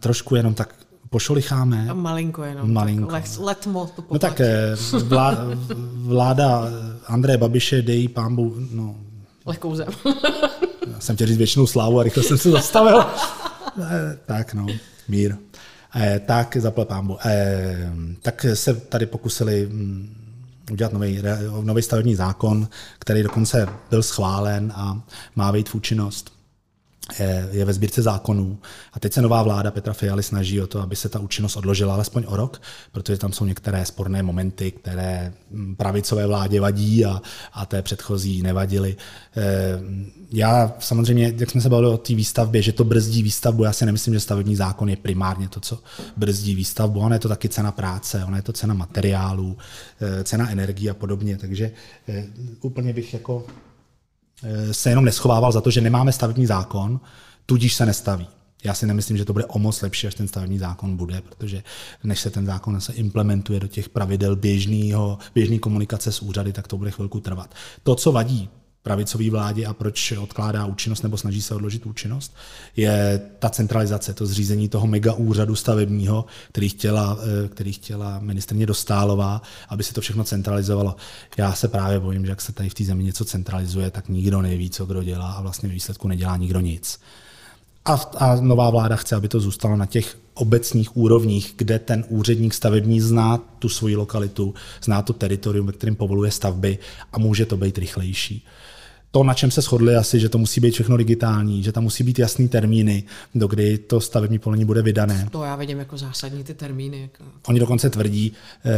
Trošku jenom tak pošolicháme. Malinko jenom. Malinko. Tak letmo to No tak eh, vláda, vláda Andreje Babiše, dej pámbu, no. Lehkou zem. [laughs] Já jsem chtěl říct většinou slávu a rychle jsem se zastavil. tak no, mír. Eh, tak zaplať pámbu. Eh, tak se tady pokusili mm, udělat nový, nový stavební zákon, který dokonce byl schválen a má vejít v účinnost je ve sbírce zákonů. A teď se nová vláda Petra Fialy snaží o to, aby se ta účinnost odložila alespoň o rok, protože tam jsou některé sporné momenty, které mm, pravicové vládě vadí a, a té předchozí nevadily. Eh, já samozřejmě, jak jsme se bavili o té výstavbě, že to brzdí výstavbu, já si nemyslím, že stavební zákon je primárně to, co brzdí výstavbu. Ono je to taky cena práce, ono je to cena materiálů, eh, cena energie a podobně. Takže eh, úplně bych jako se jenom neschovával za to, že nemáme stavební zákon, tudíž se nestaví. Já si nemyslím, že to bude o moc lepší, až ten stavební zákon bude, protože než se ten zákon se implementuje do těch pravidel běžného, běžný komunikace s úřady, tak to bude chvilku trvat. To, co vadí pravicové vládě a proč odkládá účinnost nebo snaží se odložit účinnost, je ta centralizace, to zřízení toho mega úřadu stavebního, který chtěla, eh, který chtěla ministrně Dostálová, aby se to všechno centralizovalo. Já se právě bojím, že jak se tady v té zemi něco centralizuje, tak nikdo neví, co kdo dělá a vlastně výsledku nedělá nikdo nic. A, a nová vláda chce, aby to zůstalo na těch obecních úrovních, kde ten úředník stavební zná tu svoji lokalitu, zná to teritorium, ve kterém povoluje stavby a může to být rychlejší to, na čem se shodli asi, že to musí být všechno digitální, že tam musí být jasný termíny, do kdy to stavební povolení bude vydané. To já vidím jako zásadní ty termíny. Jako... Oni dokonce tvrdí, eh,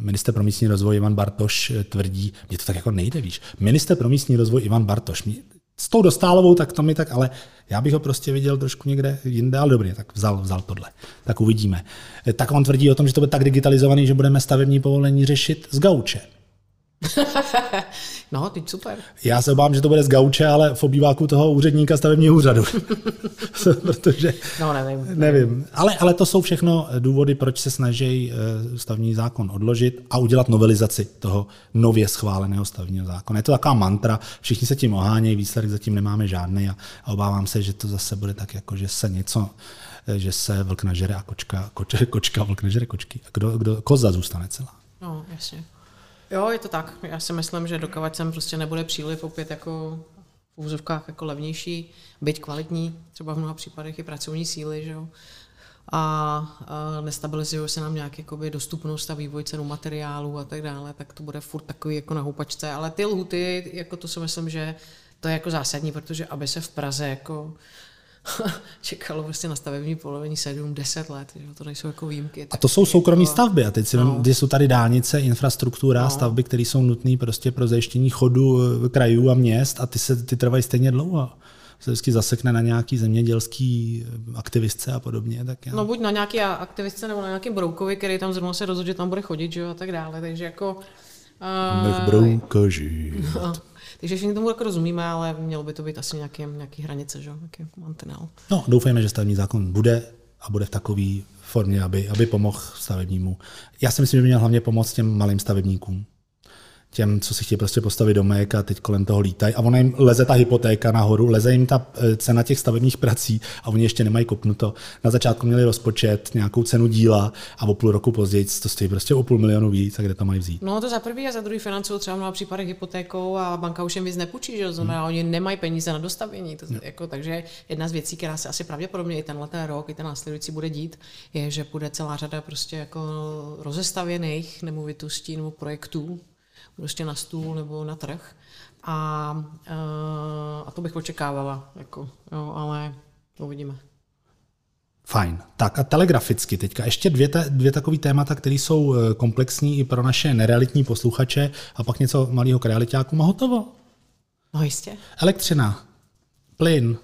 minister pro místní rozvoj Ivan Bartoš eh, tvrdí, mě to tak jako nejde, víš, minister pro místní rozvoj Ivan Bartoš, mě, s tou dostálovou, tak to mi tak, ale já bych ho prostě viděl trošku někde jinde, ale dobrý, tak vzal, vzal tohle. Tak uvidíme. Eh, tak on tvrdí o tom, že to bude tak digitalizovaný, že budeme stavební povolení řešit z gauče. [laughs] no, teď super. Já se obávám, že to bude z gauče, ale v obýváku toho úředníka stavebního úřadu. [laughs] Protože, no, nevím. Nevím. Ale, ale to jsou všechno důvody, proč se snaží eh, stavní zákon odložit a udělat novelizaci toho nově schváleného stavního zákona. Je to taková mantra, všichni se tím ohánějí, výsledek zatím nemáme žádný a, a obávám se, že to zase bude tak, jako že se něco eh, že se vlk nažere a kočka, koč, [laughs] kočka vlk nažere kočky. A kdo, kdo, koza zůstane celá. No, jasně. Jo, je to tak. Já si myslím, že dokávat sem prostě nebude příliv opět jako v úzovkách jako levnější, byť kvalitní, třeba v mnoha případech i pracovní síly, že jo. A, a nestabilizuje se nám nějak jakoby dostupnost a vývoj cenu materiálu a tak dále, tak to bude furt takový jako na houpačce. Ale ty lhuty, jako to si myslím, že to je jako zásadní, protože aby se v Praze jako [laughs] čekalo prostě na stavební polovení 7-10 let, že to nejsou jako výjimky. A to jsou soukromí jako... stavby a teď si no. vím, jsou tady dálnice, infrastruktura, no. stavby, které jsou nutné prostě pro zajištění chodu eh, krajů a měst a ty, se, ty trvají stejně dlouho se vždycky zasekne na nějaký zemědělský eh, aktivistce a podobně. Tak já... No buď na nějaký aktivistce nebo na nějaký broukovi, který tam zrovna se rozhodl, že tam bude chodit, že jo, a tak dále. Takže jako... Uh, Nech brouka žít. [laughs] No. Takže všichni tomu jako rozumíme, ale mělo by to být asi nějaký, nějaký hranice, že? nějaký mantinel. No, doufejme, že stavební zákon bude a bude v takové formě, aby, aby pomohl stavebnímu. Já si myslím, že by měl hlavně pomoct těm malým stavebníkům těm, co si chtějí prostě postavit domek a teď kolem toho lítají. A ona jim leze ta hypotéka nahoru, leze jim ta eh, cena těch stavebních prací a oni ještě nemají kopnuto. Na začátku měli rozpočet, nějakou cenu díla a o půl roku později to stojí prostě o půl milionu víc a kde to mají vzít. No to za prvý a za druhý financují třeba na případech hypotékou a banka už jim víc nepůjčí, že znamená, hmm. oni nemají peníze na dostavění. To, no. jako, takže jedna z věcí, která se asi pravděpodobně i tenhle ten rok, i ten následující bude dít, je, že bude celá řada prostě jako rozestavěných nemovitostí nebo projektů, prostě na stůl nebo na trh. A, eh, a to bych očekávala, jako, jo, ale uvidíme. Fajn. Tak a telegraficky teďka ještě dvě, dvě takové témata, které jsou eh, komplexní i pro naše nerealitní posluchače a pak něco malého k realitákům a hotovo. No jistě. Elektřina, plyn,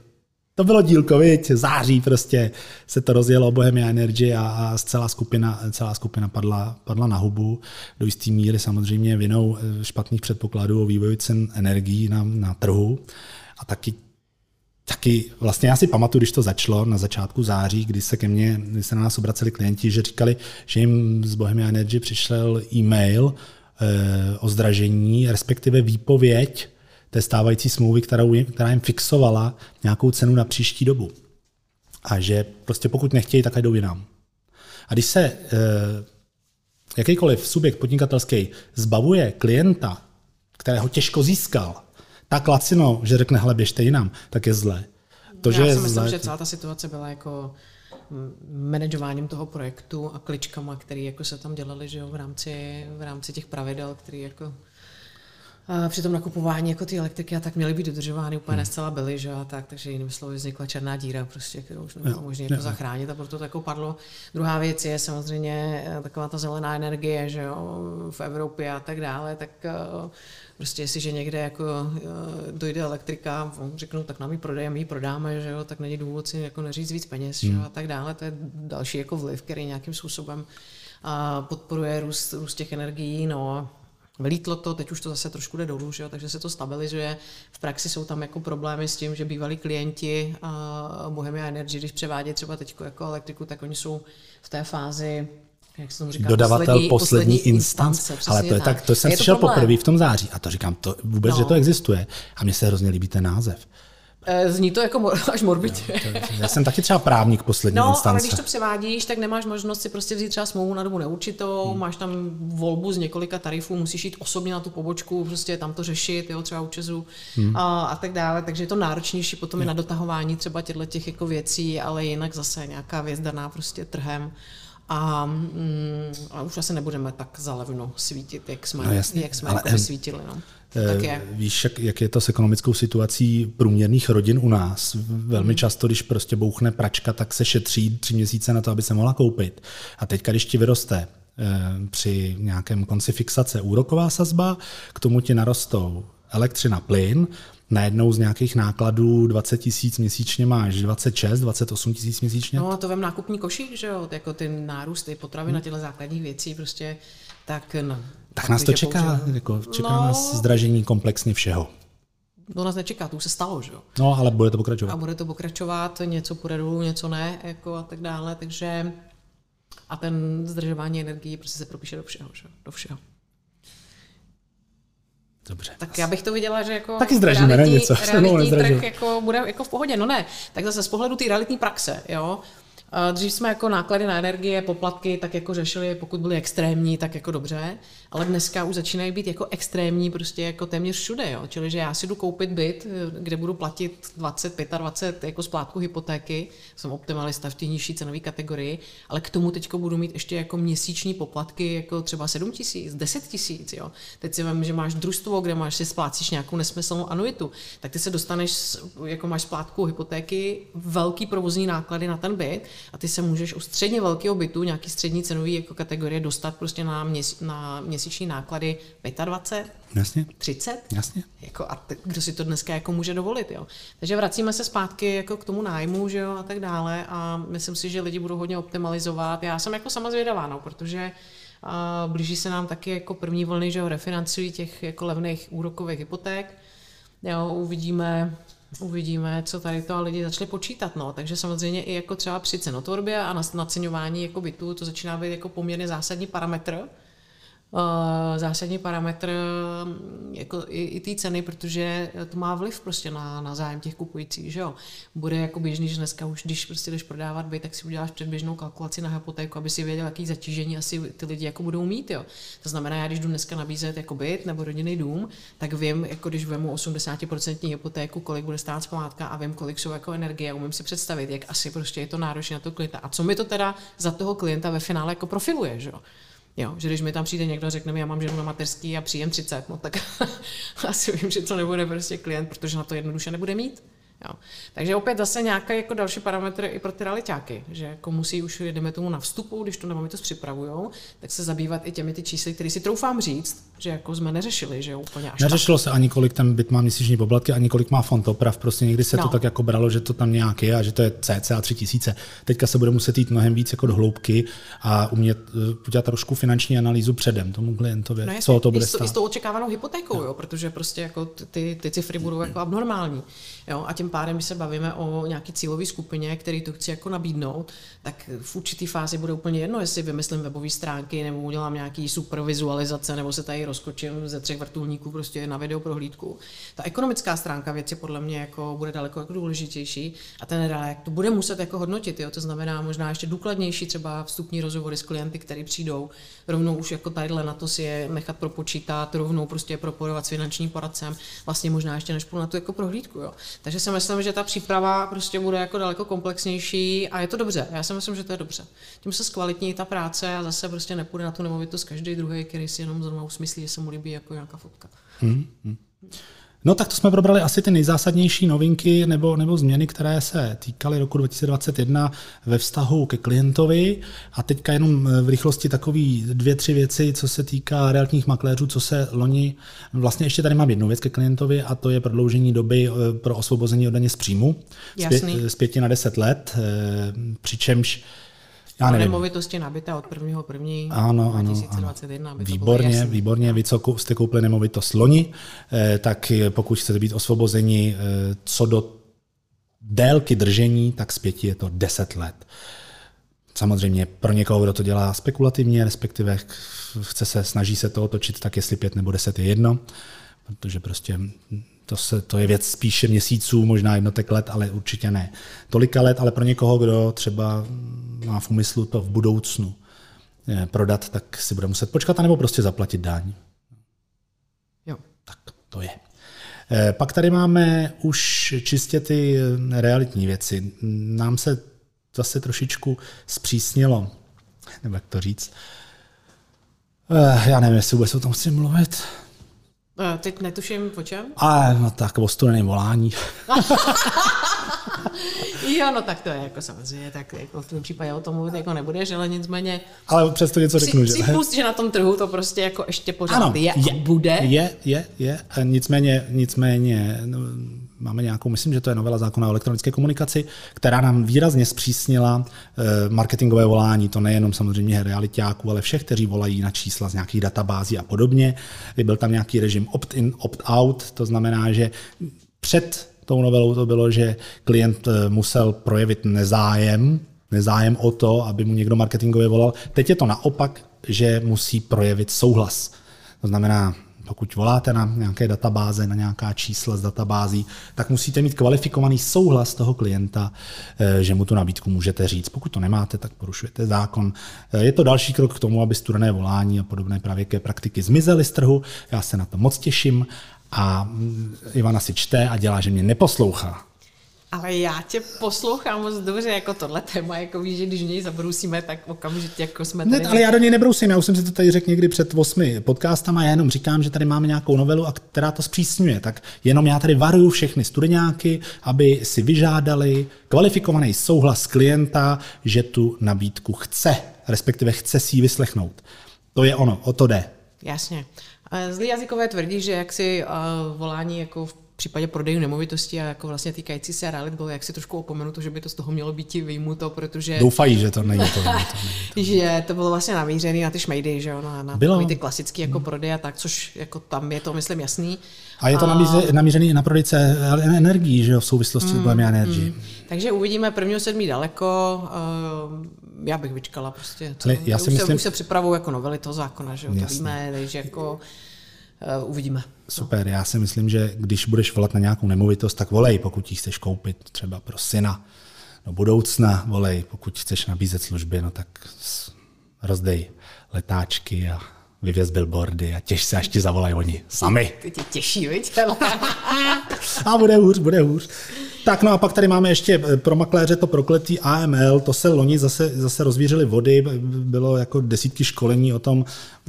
to bylo dílko, viď? září prostě se to rozjelo Bohemia Energy a, a celá skupina, celá skupina padla, padla na hubu. Do jisté míry samozřejmě vinou eh, špatných předpokladů o vývoji cen energií na, na trhu a taky Taky vlastně já si pamatuju, když to začalo na začátku září, kdy se ke mně, kdy se na nás obraceli klienti, že říkali, že jim z Bohemia Energy přišel e-mail e, o zdražení, respektive výpověď té stávající smlouvy, kterou, která jim fixovala nějakou cenu na příští dobu. A že prostě pokud nechtějí, tak jdou jinam. A když se e, jakýkoliv subjekt podnikatelský zbavuje klienta, kterého těžko získal, tak lacino, že řekne, hele, běžte jinam, tak je zlé. To, Já že si myslím, zlé... že celá ta situace byla jako manažováním toho projektu a kličkama, které jako se tam dělaly že jo, v, rámci, v rámci těch pravidel, které jako při tom nakupování jako ty elektriky a tak měly být dodržovány, úplně hmm. nescela byly, že a tak, takže jinými slovy vznikla černá díra, prostě, kterou už nebylo možné jako zachránit a proto to jako padlo. Druhá věc je samozřejmě eh, taková ta zelená energie, že jo, v Evropě a tak dále, tak uh, prostě jestliže někde jako uh, dojde elektrika, řeknou, tak nám ji prodejeme, my ji prodáme, že jo, tak není důvod si jako neříct víc peněz, hmm. že jo, a tak dále, to je další jako vliv, který nějakým způsobem podporuje růst, růst těch energií, no Vylítlo to, teď už to zase trošku jde dolů, že jo, takže se to stabilizuje. V praxi jsou tam jako problémy s tím, že bývalí klienti uh, Bohemia Energy, když převádí třeba teď jako elektriku, tak oni jsou v té fázi jak se tomu říká, dodavatel poslední, poslední instance. instance Ale to je tak, to jsem je to slyšel poprvé v tom září a to říkám, to vůbec, No. že to existuje. A mně se hrozně líbí ten název. Eh, Zní to jako mor- [laughs] až morbidně. Já jsem taky třeba právník poslední No, ale instance. když to převádíš, tak nemáš možnost si prostě vzít třeba smlouvu na dobu neurčitou, hmm. máš tam volbu z několika tarifů, musíš jít osobně na tu pobočku, prostě tam to řešit, jo, třeba u Česu hmm. a, a tak dále, takže je to náročnější potom i na dotahování třeba těchto těch jako věcí, ale jinak zase nějaká věc daná prostě trhem. A, mm, a už asi nebudeme tak zalevno svítit, jak jsme, No jasně, jak jsme ale, jako svítili. No. Tak je. Eh, Víš, jak, jak je to s ekonomickou situací průměrných rodin u nás? Velmi Hmm. často, když prostě bouchne pračka, tak se šetří tři měsíce na to, aby se mohla koupit. A teď, když ti vyroste eh, při nějakém konci fixace úroková sazba, k tomu ti narostou elektřina, plyn, najednou z nějakých nákladů 20 tisíc měsíčně máš 26, 28 tisíc měsíčně. No a to vem nákupní košík, že jo, jako ty nárůsty potravy na těchto základních věcí prostě, tak no. tak nás to čeká, použiju- jako, čeká No. nás zdražení komplexně všeho. To nás nečeká, to už se stalo, že jo. No, ale bude to pokračovat. A bude to pokračovat, něco půjde dolů, něco ne, jako a tak dále, takže a ten zdržování energií prostě se propíše do všeho, že jo, do všeho. Dobře. Tak já bych to viděla, že jako Taky zdražíme, ne, realitní, něco, [laughs] se mnou realitní trh jako bude jako v pohodě. No ne, tak zase z pohledu té realitní praxe, jo. A Dřív jsme jako náklady na energie, poplatky, tak jako řešili, pokud byly extrémní, tak jako dobře, ale dneska už začínají být jako extrémní prostě jako téměř všude, jo. Čili, že já si jdu koupit byt, kde budu platit 20, 25 jako splátku hypotéky, jsem optimalista v té nižší cenové kategorii, ale k tomu teď budu mít ještě jako měsíční poplatky, jako třeba 7 tisíc, 10 tisíc, jo. Teď si vím, že máš družstvo, kde máš si splácíš nějakou nesmyslnou anuitu, tak ty se dostaneš, jako máš splátku hypotéky, velký provozní náklady na ten byt a ty se můžeš u středně velkého bytu, nějaký střední cenový jako kategorie dostat prostě na, měs, na měsíční náklady 25, Jasně, 30, jasně. jako a te, kdo si to dneska jako může dovolit, jo. Takže vracíme se zpátky jako k tomu nájmu, že jo, a tak dále a myslím si, že lidi budou hodně optimalizovat. Já jsem jako sama zvědavá, no, protože a blíží se nám taky jako první vlny, že jo, refinancují těch jako levných úrokových hypoték. Jo, uvidíme, uvidíme, co tady to a lidi začali počítat, no. Takže samozřejmě i jako třeba při cenotvorbě a nas- naceňování jako bytu, to začíná být jako poměrně zásadní parametr, zásadní parametr mm, jako i, i té ceny, protože to má vliv prostě na, na zájem těch kupujících, že jo. Bude jako běžný, že dneska už, když prostě jdeš prodávat byt, tak si uděláš předběžnou kalkulaci na hypotéku, aby si věděl, jaký zatížení asi ty lidi jako budou mít, jo. To znamená, já když jdu dneska nabízet jako byt nebo rodinný dům, tak vím, jako když vemu 80% hypotéku, kolik bude stát splátka a vím, kolik jsou jako energie, umím si představit, jak asi prostě je to náročné na toho klienta. A co mi to teda za toho klienta ve finále jako profiluje, že jo. Jo, že když mi tam přijde někdo a řekne mi, já mám ženu na mateřský a příjem 30, no tak [laughs] asi vím, že to nebude prostě klient, protože na to jednoduše nebude mít. Jo. Takže opět zase nějaký jako další parametr i pro ty realitáky, že jako musí už, jdeme tomu na vstupu, když to nebo to připravujou, tak se zabývat i těmi ty čísly, které si troufám říct, že jako jsme neřešili, že jo, úplně až tak. Neřešilo se ani kolik ten byt má měsíční poplatky, ani kolik má fond oprav. Prostě někdy se No. to tak jako bralo, že to tam nějak je a že to je cca 3 tisíce. Teďka se bude muset jít mnohem víc jako do hloubky a umět eh, udělat trošku finanční analýzu předem tomu klientovi, No no co to bude i, s, to, i s stát. tou očekávanou hypotékou, jo, protože prostě jako ty- ty, ty cifry budou jako abnormální. Jo, a tím pádem, když se bavíme o nějaký cílové skupině, který to chci jako nabídnout, tak v určitý fázi bude úplně jedno, jestli vymyslím webové stránky, nebo udělám nějaký super vizualizace, nebo se tady rozkočím ze třech vrtulníků prostě na video prohlídku. Ta ekonomická stránka věci podle mě jako bude daleko jako důležitější a ten reálek to bude muset jako hodnotit, jo? to znamená možná ještě důkladnější třeba vstupní rozhovory s klienty, který přijdou, rovnou už jako tadyhle na to si je nechat propočítat, rovnou prostě propojovat s finančním poradcem, vlastně možná ještě než půl na tu jako prohlídku. Jo? Takže si myslím, že ta příprava prostě bude jako daleko komplexnější a je to dobře. Já si myslím, že to je dobře. Tím se zkvalitní ta práce a zase prostě nepůjde na tu nemovitost každý druhý, který si jenom zrovna usmyslí, že se mu líbí jako nějaká fotka. No tak to jsme probrali asi ty nejzásadnější novinky nebo, nebo změny, které se týkaly roku 2021 ve vztahu ke klientovi. A teďka jenom v rychlosti takový dvě, tři věci, co se týká realitních makléřů, co se loni... Vlastně ještě tady mám jednu věc ke klientovi a to je prodloužení doby eh, pro osvobození od daně z příjmu z, Jasný. pě, z pěti na deset let, eh, přičemž Já nevím. Nemovitosti nabité od 1. 1. Ano, ano, 2021, aby to bylo Výborně, jasný. výborně. Vy, co jste koupili nemovitost loni, eh, tak pokud chcete být osvobozeni eh, co do délky držení, tak zpěti je to 10 let. Samozřejmě pro někoho, kdo to dělá spekulativně, respektive chce se, snaží se to otočit, tak jestli pět nebo deset je jedno, protože prostě to, se, to je věc spíše měsíců, možná jednotek let, ale určitě ne tolika let, ale pro někoho, kdo třeba má v úmyslu to v budoucnu eh, prodat, tak si bude muset počkat, anebo prostě zaplatit daň. Jo. Tak to je. Eh, Pak tady máme už čistě ty eh, realitní věci. Nám se zase trošičku zpřísnilo, nebo jak to říct. Já nevím, jestli vůbec o tom chci mluvit. Eh, Teď netuším po čem. Ale no tak o studeném volání. [laughs] Jo, no tak to je jako samozřejmě, tak jako v tom případě o tom mluvit jako nebudeš, ale nicméně Ale přesto něco řeknu, při, že? připust, že na tom trhu to prostě jako ještě pořád Ano, je, je, a bude. Je, je, je. E, Nicméně, nicméně no, máme nějakou, myslím, že to je novela zákona o elektronické komunikaci, která nám výrazně zpřísnila eh, marketingové volání. To nejenom samozřejmě realitáků, ale všech, kteří volají na čísla z nějakých databází a podobně. Byl tam nějaký režim opt-in, opt-out, to znamená, že před tou novelou to bylo, že klient eh, musel projevit nezájem, nezájem o to, aby mu někdo marketingově volal. Teď je to naopak, že musí projevit souhlas. To znamená, pokud voláte na nějaké databáze, na nějaká čísla z databází, tak musíte mít kvalifikovaný souhlas toho klienta, eh, že mu tu nabídku můžete říct. Pokud to nemáte, tak porušujete zákon. Eh, Je to další krok k tomu, aby studené volání a podobné pravěké praktiky zmizely z trhu. Já se na to moc těším a mm, Ivana si čte a dělá, že mě neposlouchá. Ale já tě poslouchám moc dobře, jako tohle téma, jako víš, že když něj zabrusíme, tak okamžitě jako jsme Ne, tady... ale já do něj nebrousím, já už jsem si to tady řekl někdy před osmi podcastama, já jenom říkám, že tady máme nějakou novelu, a která to zpřísňuje. Tak jenom já tady varuju všechny studeňáky, aby si vyžádali kvalifikovaný souhlas klienta, že tu nabídku chce, respektive chce si ji vyslechnout. To je ono, o to jde. Jasně. A Zlý jazykové tvrdí, že jak si uh, volání jako v případě prodejů nemovitosti a jako vlastně týkající se realit bylo jak si trošku opomenuto, že by to z toho mělo být vyjmuto, protože Doufají, že to není to. to není. [laughs] že to bylo vlastně namířené na ty šmejdy, že jo, na, na Bylo. ty klasický jako prodej a tak, což jako tam je to, myslím, jasný. A je to i na prodejce energií, že jo, v souvislosti s Bohemia Energy. Takže uvidíme prvního sedmí daleko. Uh, já bych vyčkala prostě. Ale já si už, se, myslím- už se připravují jako novely toho zákona, že jo, to víme, takže jako uh, uvidíme. Super, já si myslím, že když budeš volat na nějakou nemovitost, tak volej, pokud ji chceš koupit třeba pro syna do budoucna, volej, pokud chceš nabízet služby, no tak rozdej letáčky a vyvěz billboardy a těž se, až ti zavolají oni sami. Ty tě těší, viď? [laughs] A bude hůř, bude hůř. Tak no a pak tady máme ještě eh, pro makléře to prokletý AML, to se loni zase, zase rozvířily vody, bylo jako desítky školení o tom,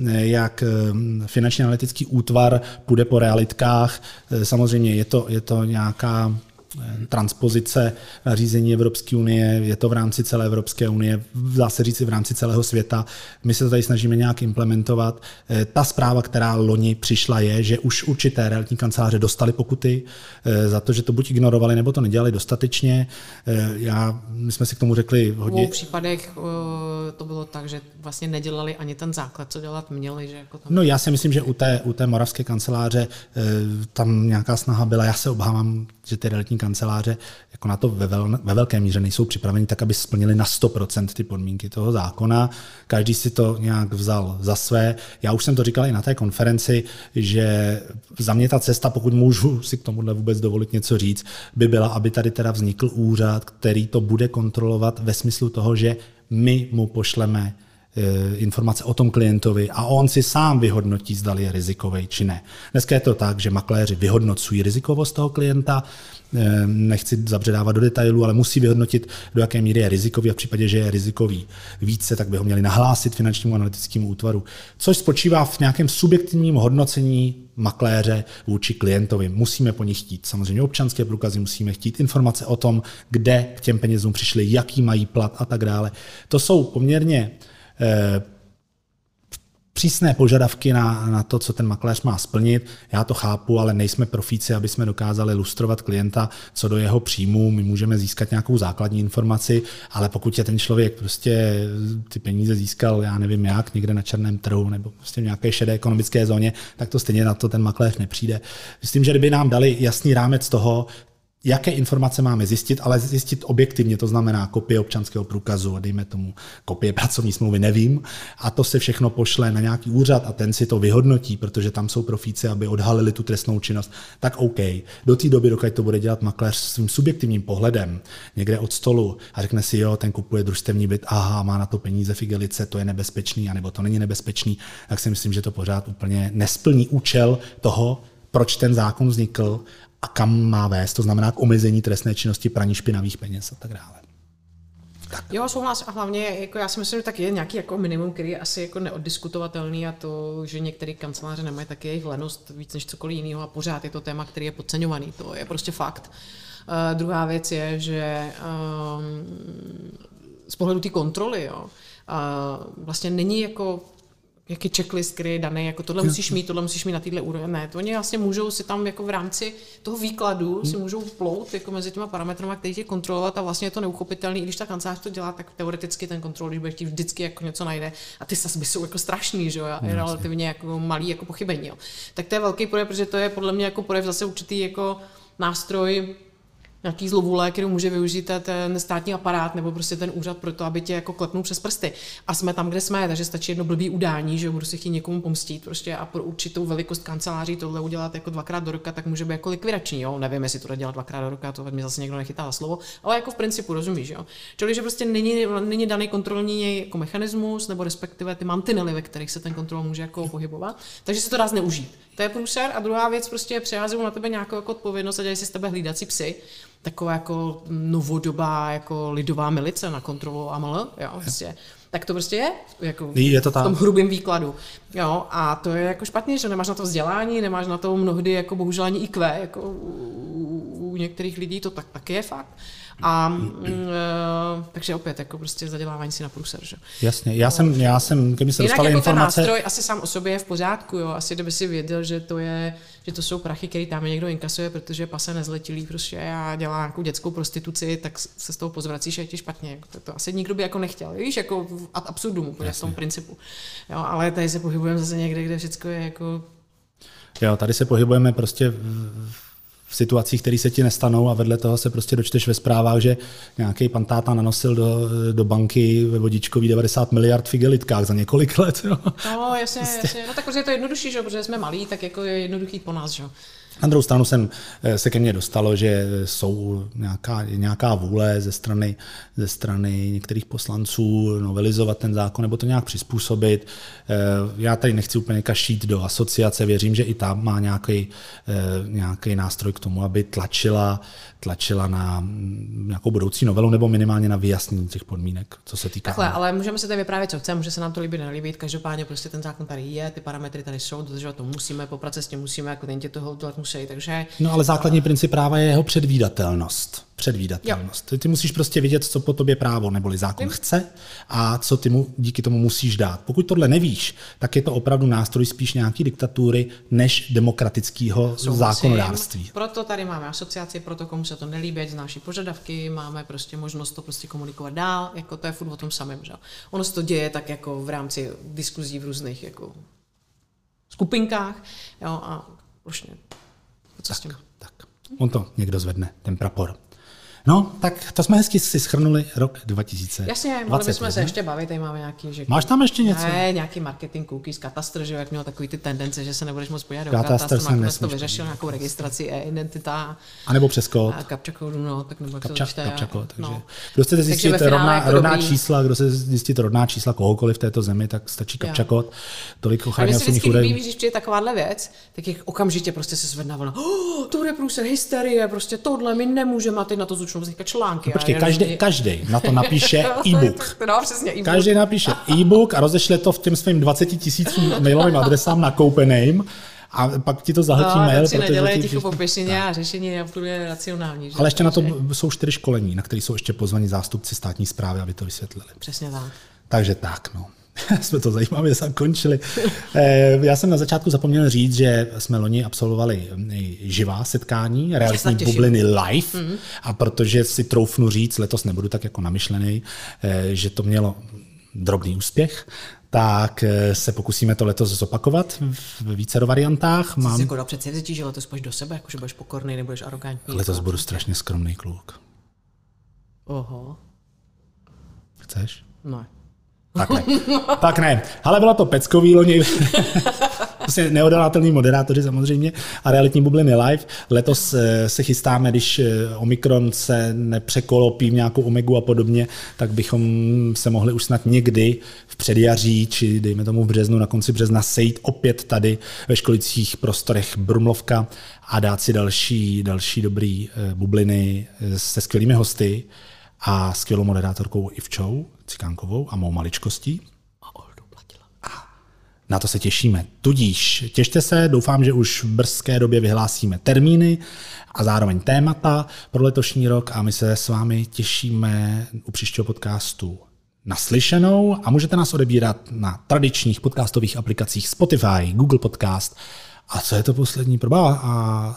eh, jak eh, finančně analytický útvar půjde po realitkách. Eh, Samozřejmě je to, je to nějaká transpozice nařízení Evropské unie, je to v rámci celé Evropské unie, dá se říct i v rámci celého světa. My se to tady snažíme nějak implementovat. Eh, Ta zpráva, která loni přišla, je, že už určité realitní kanceláře dostali pokuty eh, za to, že to buď ignorovali, nebo to nedělali dostatečně. Eh, Já, my jsme si k tomu řekli V hodně, případech uh, to bylo tak, že vlastně nedělali ani ten základ, co dělat měli, že jako tam No já si myslím, že u té, u té moravské kanceláře tam nějaká snaha byla. Já se obávám, že ty realitní kanceláře jako na to ve, vel, ve velké míře nejsou připraveni tak, aby splnili na 100% ty podmínky toho zákona. Každý si to nějak vzal za své. Já už jsem to říkal i na té konferenci, že za mě ta cesta, pokud můžu si k tomuhle vůbec dovolit něco říct, by byla, aby tady teda vznikl úřad, který to bude kontrolovat ve smyslu toho, že my mu pošleme informace o tom klientovi a on si sám vyhodnotí, zda je rizikový či ne. Dneska je to tak, že makléři vyhodnocují rizikovost toho klienta, eh, nechci zabředávat do detailů, ale musí vyhodnotit, do jaké míry je rizikový a v případě, že je rizikový více, tak by ho měli nahlásit finančnímu analytickému útvaru, což spočívá v nějakém subjektivním hodnocení makléře vůči klientovi. Musíme po nich chtít samozřejmě občanské průkazy, musíme chtít informace o tom, kde k těm penězům přišli, jaký mají plat a tak dále. To jsou poměrně eh, přísné požadavky na, na to, co ten makléř má splnit. Já to chápu, ale nejsme profíci, aby jsme dokázali lustrovat klienta co do jeho příjmu. My můžeme získat nějakou základní informaci, ale pokud je ten člověk prostě ty peníze získal, já nevím jak, někde na černém trhu nebo prostě v nějaké šedé ekonomické zóně, tak to stejně na to ten makléř nepřijde. Myslím, že kdyby nám dali jasný rámec toho, jaké informace máme zjistit, ale zjistit objektivně, to znamená kopie občanského průkazu, dejme tomu kopie pracovní smlouvy, nevím, a to se všechno pošle na nějaký úřad a ten si to vyhodnotí, protože tam jsou profíci, aby odhalili tu trestnou činnost, tak OK. Do té doby, dokud to bude dělat makléř svým subjektivním pohledem někde od stolu a řekne si, jo, ten kupuje družstevní byt, aha, má na to peníze v igelice, to je nebezpečný, anebo to není nebezpečný, tak si myslím, že to pořád úplně nesplní účel toho, proč ten zákon vznikl a kam má vést, to znamená k omezení trestné činnosti, praní špinavých peněz a tak dále. Tak. Jo, souhlas a hlavně jako já si myslím, že tak je nějaký jako minimum, který je asi jako neoddiskutovatelný a to, že některé kanceláře nemají taky jejich lenost víc než cokoliv jiného a pořád je to téma, který je podceňovaný. To je prostě fakt. Uh, druhá věc je, že um, z pohledu té kontroly, jo, uh, vlastně není jako jaký checklist, který je daný, jako tohle musíš mít, tohle musíš mít na téhle úrovni. Ne, to oni vlastně můžou si tam jako v rámci toho výkladu si hmm. můžou plout jako mezi těma parametry, který tě kontrolovat a vlastně je to neuchopitelný. I když ta kancelář to dělá, tak teoreticky ten kontrol, když chtít vždycky jako něco najde a ty sazby jsou jako strašný, že jo, je relativně jako malý jako pochybení. Jo. Tak to je velký projev, protože to je podle mě jako projev zase určitý jako nástroj nějaký zlovůle, kterou může využít ten státní aparát nebo prostě ten úřad pro to, aby tě jako klepnul přes prsty. A jsme tam, kde jsme, takže stačí jedno blbý udání, že budu si chtít někomu pomstit prostě a pro určitou velikost kanceláří tohle udělat jako dvakrát do roka, tak může být jako likvidační. Jo? Nevím, jestli to dělat dvakrát do roka, to mi zase někdo nechytá za slovo, ale jako v principu rozumíš. Jo? Čili, že prostě není, není daný kontrolní jako mechanismus nebo respektive ty mantinely, ve kterých se ten kontrol může jako pohybovat, takže se to dá zneužít. To je průser. A druhá věc, prostě přehází na tebe nějakou jako odpovědnost a dělají si z tebe hlídací psy taková jako novodobá jako lidová milice na kontrolu AML, jo, prostě. Tak to prostě je, jako je to v tom hrubém výkladu. Jo, a to je jako špatně, že nemáš na to vzdělání, nemáš na to mnohdy jako bohužel ani IQ, jako u, u některých lidí to tak taky je fakt. A mm, uh, takže opět, jako prostě zadělávání si na průser, že? Jasně, já jsem, já jsem, kdyby se dostali jako informace... ten nástroj asi sám o sobě je v pořádku, jo, asi kdyby si věděl, že to je, že to jsou prachy, které tam někdo inkasuje, protože pase nezletilý prostě a dělá nějakou dětskou prostituci, tak se z toho pozvracíš a je ti špatně. Jako to, to, asi nikdo by jako nechtěl, víš, jako ad absurdum, úplně v tom principu. Jo, ale tady se pohybujeme zase někde, kde všechno je jako Jo, tady se pohybujeme prostě v v situacích, které se ti nestanou a vedle toho se prostě dočteš ve zprávách, že nějaký pan táta nanosil do, do banky ve vodičkový 90 miliard v igelitkách za několik let. Jo. No, jasně, jasně. No tak protože je to jednodušší, že? protože jsme malí, tak jako je jednoduchý po nás. Že? Na druhou stranu jsem, eh, se ke mně dostalo, že jsou nějaká, nějaká vůle ze strany, ze strany některých poslanců novelizovat ten zákon nebo to nějak přizpůsobit. Eh, já tady nechci úplně kašít do asociace, věřím, že i tam má nějaký, eh, nějaký nástroj k tomu, aby tlačila, tlačila na mm, nějakou budoucí novelu nebo minimálně na vyjasnění těch podmínek, co se týká. Takhle, ale můžeme se tady vyprávět, co chceme, může se nám to líbit, nelíbit. Každopádně prostě ten zákon tady je, ty parametry tady jsou, dodržovat to musíme, poprat s tím musíme, jako ten tě toho dělat musí. Takže... No ale základní princip práva je jeho předvídatelnost předvídatelnost. Jo. Ty musíš prostě vidět, co po tobě právo neboli zákon chce a co ty mu díky tomu musíš dát. Pokud tohle nevíš, tak je to opravdu nástroj spíš nějaký diktatury než demokratického zákonodárství. Proto tady máme asociaci, proto komu se to nelíbí, znáší požadavky, máme prostě možnost to prostě komunikovat dál, jako to je furt o tom samém. Že? Ono se to děje tak jako v rámci diskuzí v různých jako skupinkách jo, a vlastně co tak, s tím? Tak, on to někdo zvedne, ten prapor. No, tak to jsme hezky si schrnuli rok 2020. Jasně, mohli bychom se ještě bavit, tady máme nějaký... Že... Máš tam ještě něco? Ne, nějaký marketing cookies, katastr, že jak měl takový ty tendence, že se nebudeš moc podívat do katastr, katastr to vyřešil nějakou registraci e-identita. A nebo přes kód. A kapča kódu, no, tak nebo kapča, to kapča kód, takže no. kdo chcete zjistit rodná, jako rodná dobrý. čísla, kdo se zjistit rodná čísla kohokoliv v této zemi, tak stačí kapča kód. Tolik ochrany osobních údajů. Když přijde takováhle věc, tak jich okamžitě prostě se zvedne oh, to bude průser, hysterie, prostě tohle my nemůžeme, a teď na to začnou vznikat články počkej, každý, každý na to napíše [laughs] e-book. no, přesně, e-book. Každý napíše e-book a rozešle to v těm svým 20 tisícům mailovým adresám na Copenhagen a pak ti to zahltí no, mail. Protože nedělají ticho po pěšině a řešení je úplně racionální. Že? Ale ještě na to jsou čtyři školení, na které jsou ještě pozvaní zástupci státní zprávy, aby to vysvětlili. Přesně tak. Takže tak, no. [laughs] jsme to zajímavě zakončili. Eh, Já jsem na začátku zapomněl říct, že jsme loni absolvovali živá setkání, realitní těším. bubliny live mm. a protože si troufnu říct, letos nebudu tak jako namyšlený, eh, že to mělo drobný úspěch, tak eh, se pokusíme to letos zopakovat v více variantách. Mám... Jsi jako dal předsevzetí, že letos půjdeš do sebe, jako že budeš pokorný, nebudeš arrogantní. Letos budu strašně skromný kluk. Oho. Chceš? Ne. Tak ne. tak ne. Ale bylo to peckový loni. [laughs] Prostě neodolatelní moderátoři samozřejmě a realitní bubliny live. Letos eh, se chystáme, když eh, Omikron se nepřekolopí v nějakou Omegu a podobně, tak bychom se mohli už snad někdy v předjaří, či dejme tomu v březnu, na konci března sejít opět tady ve školicích prostorech Brumlovka a dát si další, další dobrý eh, bubliny se skvělými hosty a skvělou moderátorkou Ivčou Cikánkovou a mou maličkostí. A Oldu platila. Na to se těšíme. Tudíž těšte se, doufám, že už v brzké době vyhlásíme termíny a zároveň témata pro letošní rok a my se s vámi těšíme u příštího podcastu naslyšenou a můžete nás odebírat na tradičních podcastových aplikacích Spotify, Google Podcast a co je to poslední proba? A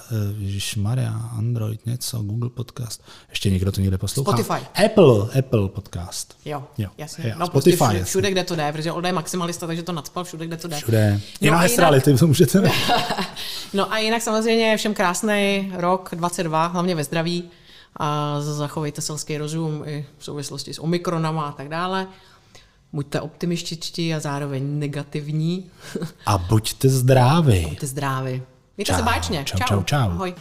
e, Maria, Android, něco, Google Podcast. Ještě někdo to někde poslouchá? Spotify. Apple, Apple Podcast. Jo, Jo, jasně. jo, no, Spotify, prostě všude, všude, kde to jde, protože Olda je maximalista, takže to nadspal všude, kde to jde. Všude. I No na a Hestrality to můžete. [laughs] No a jinak samozřejmě všem krásný rok 22, hlavně ve zdraví. A zachovejte selský rozum i v souvislosti s omikronama a tak dále. Buďte optimističtí a zároveň negativní. A buďte zdraví. Buďte zdraví. Mějte Čau, se báčně. čau, čau, čau. Ahoj.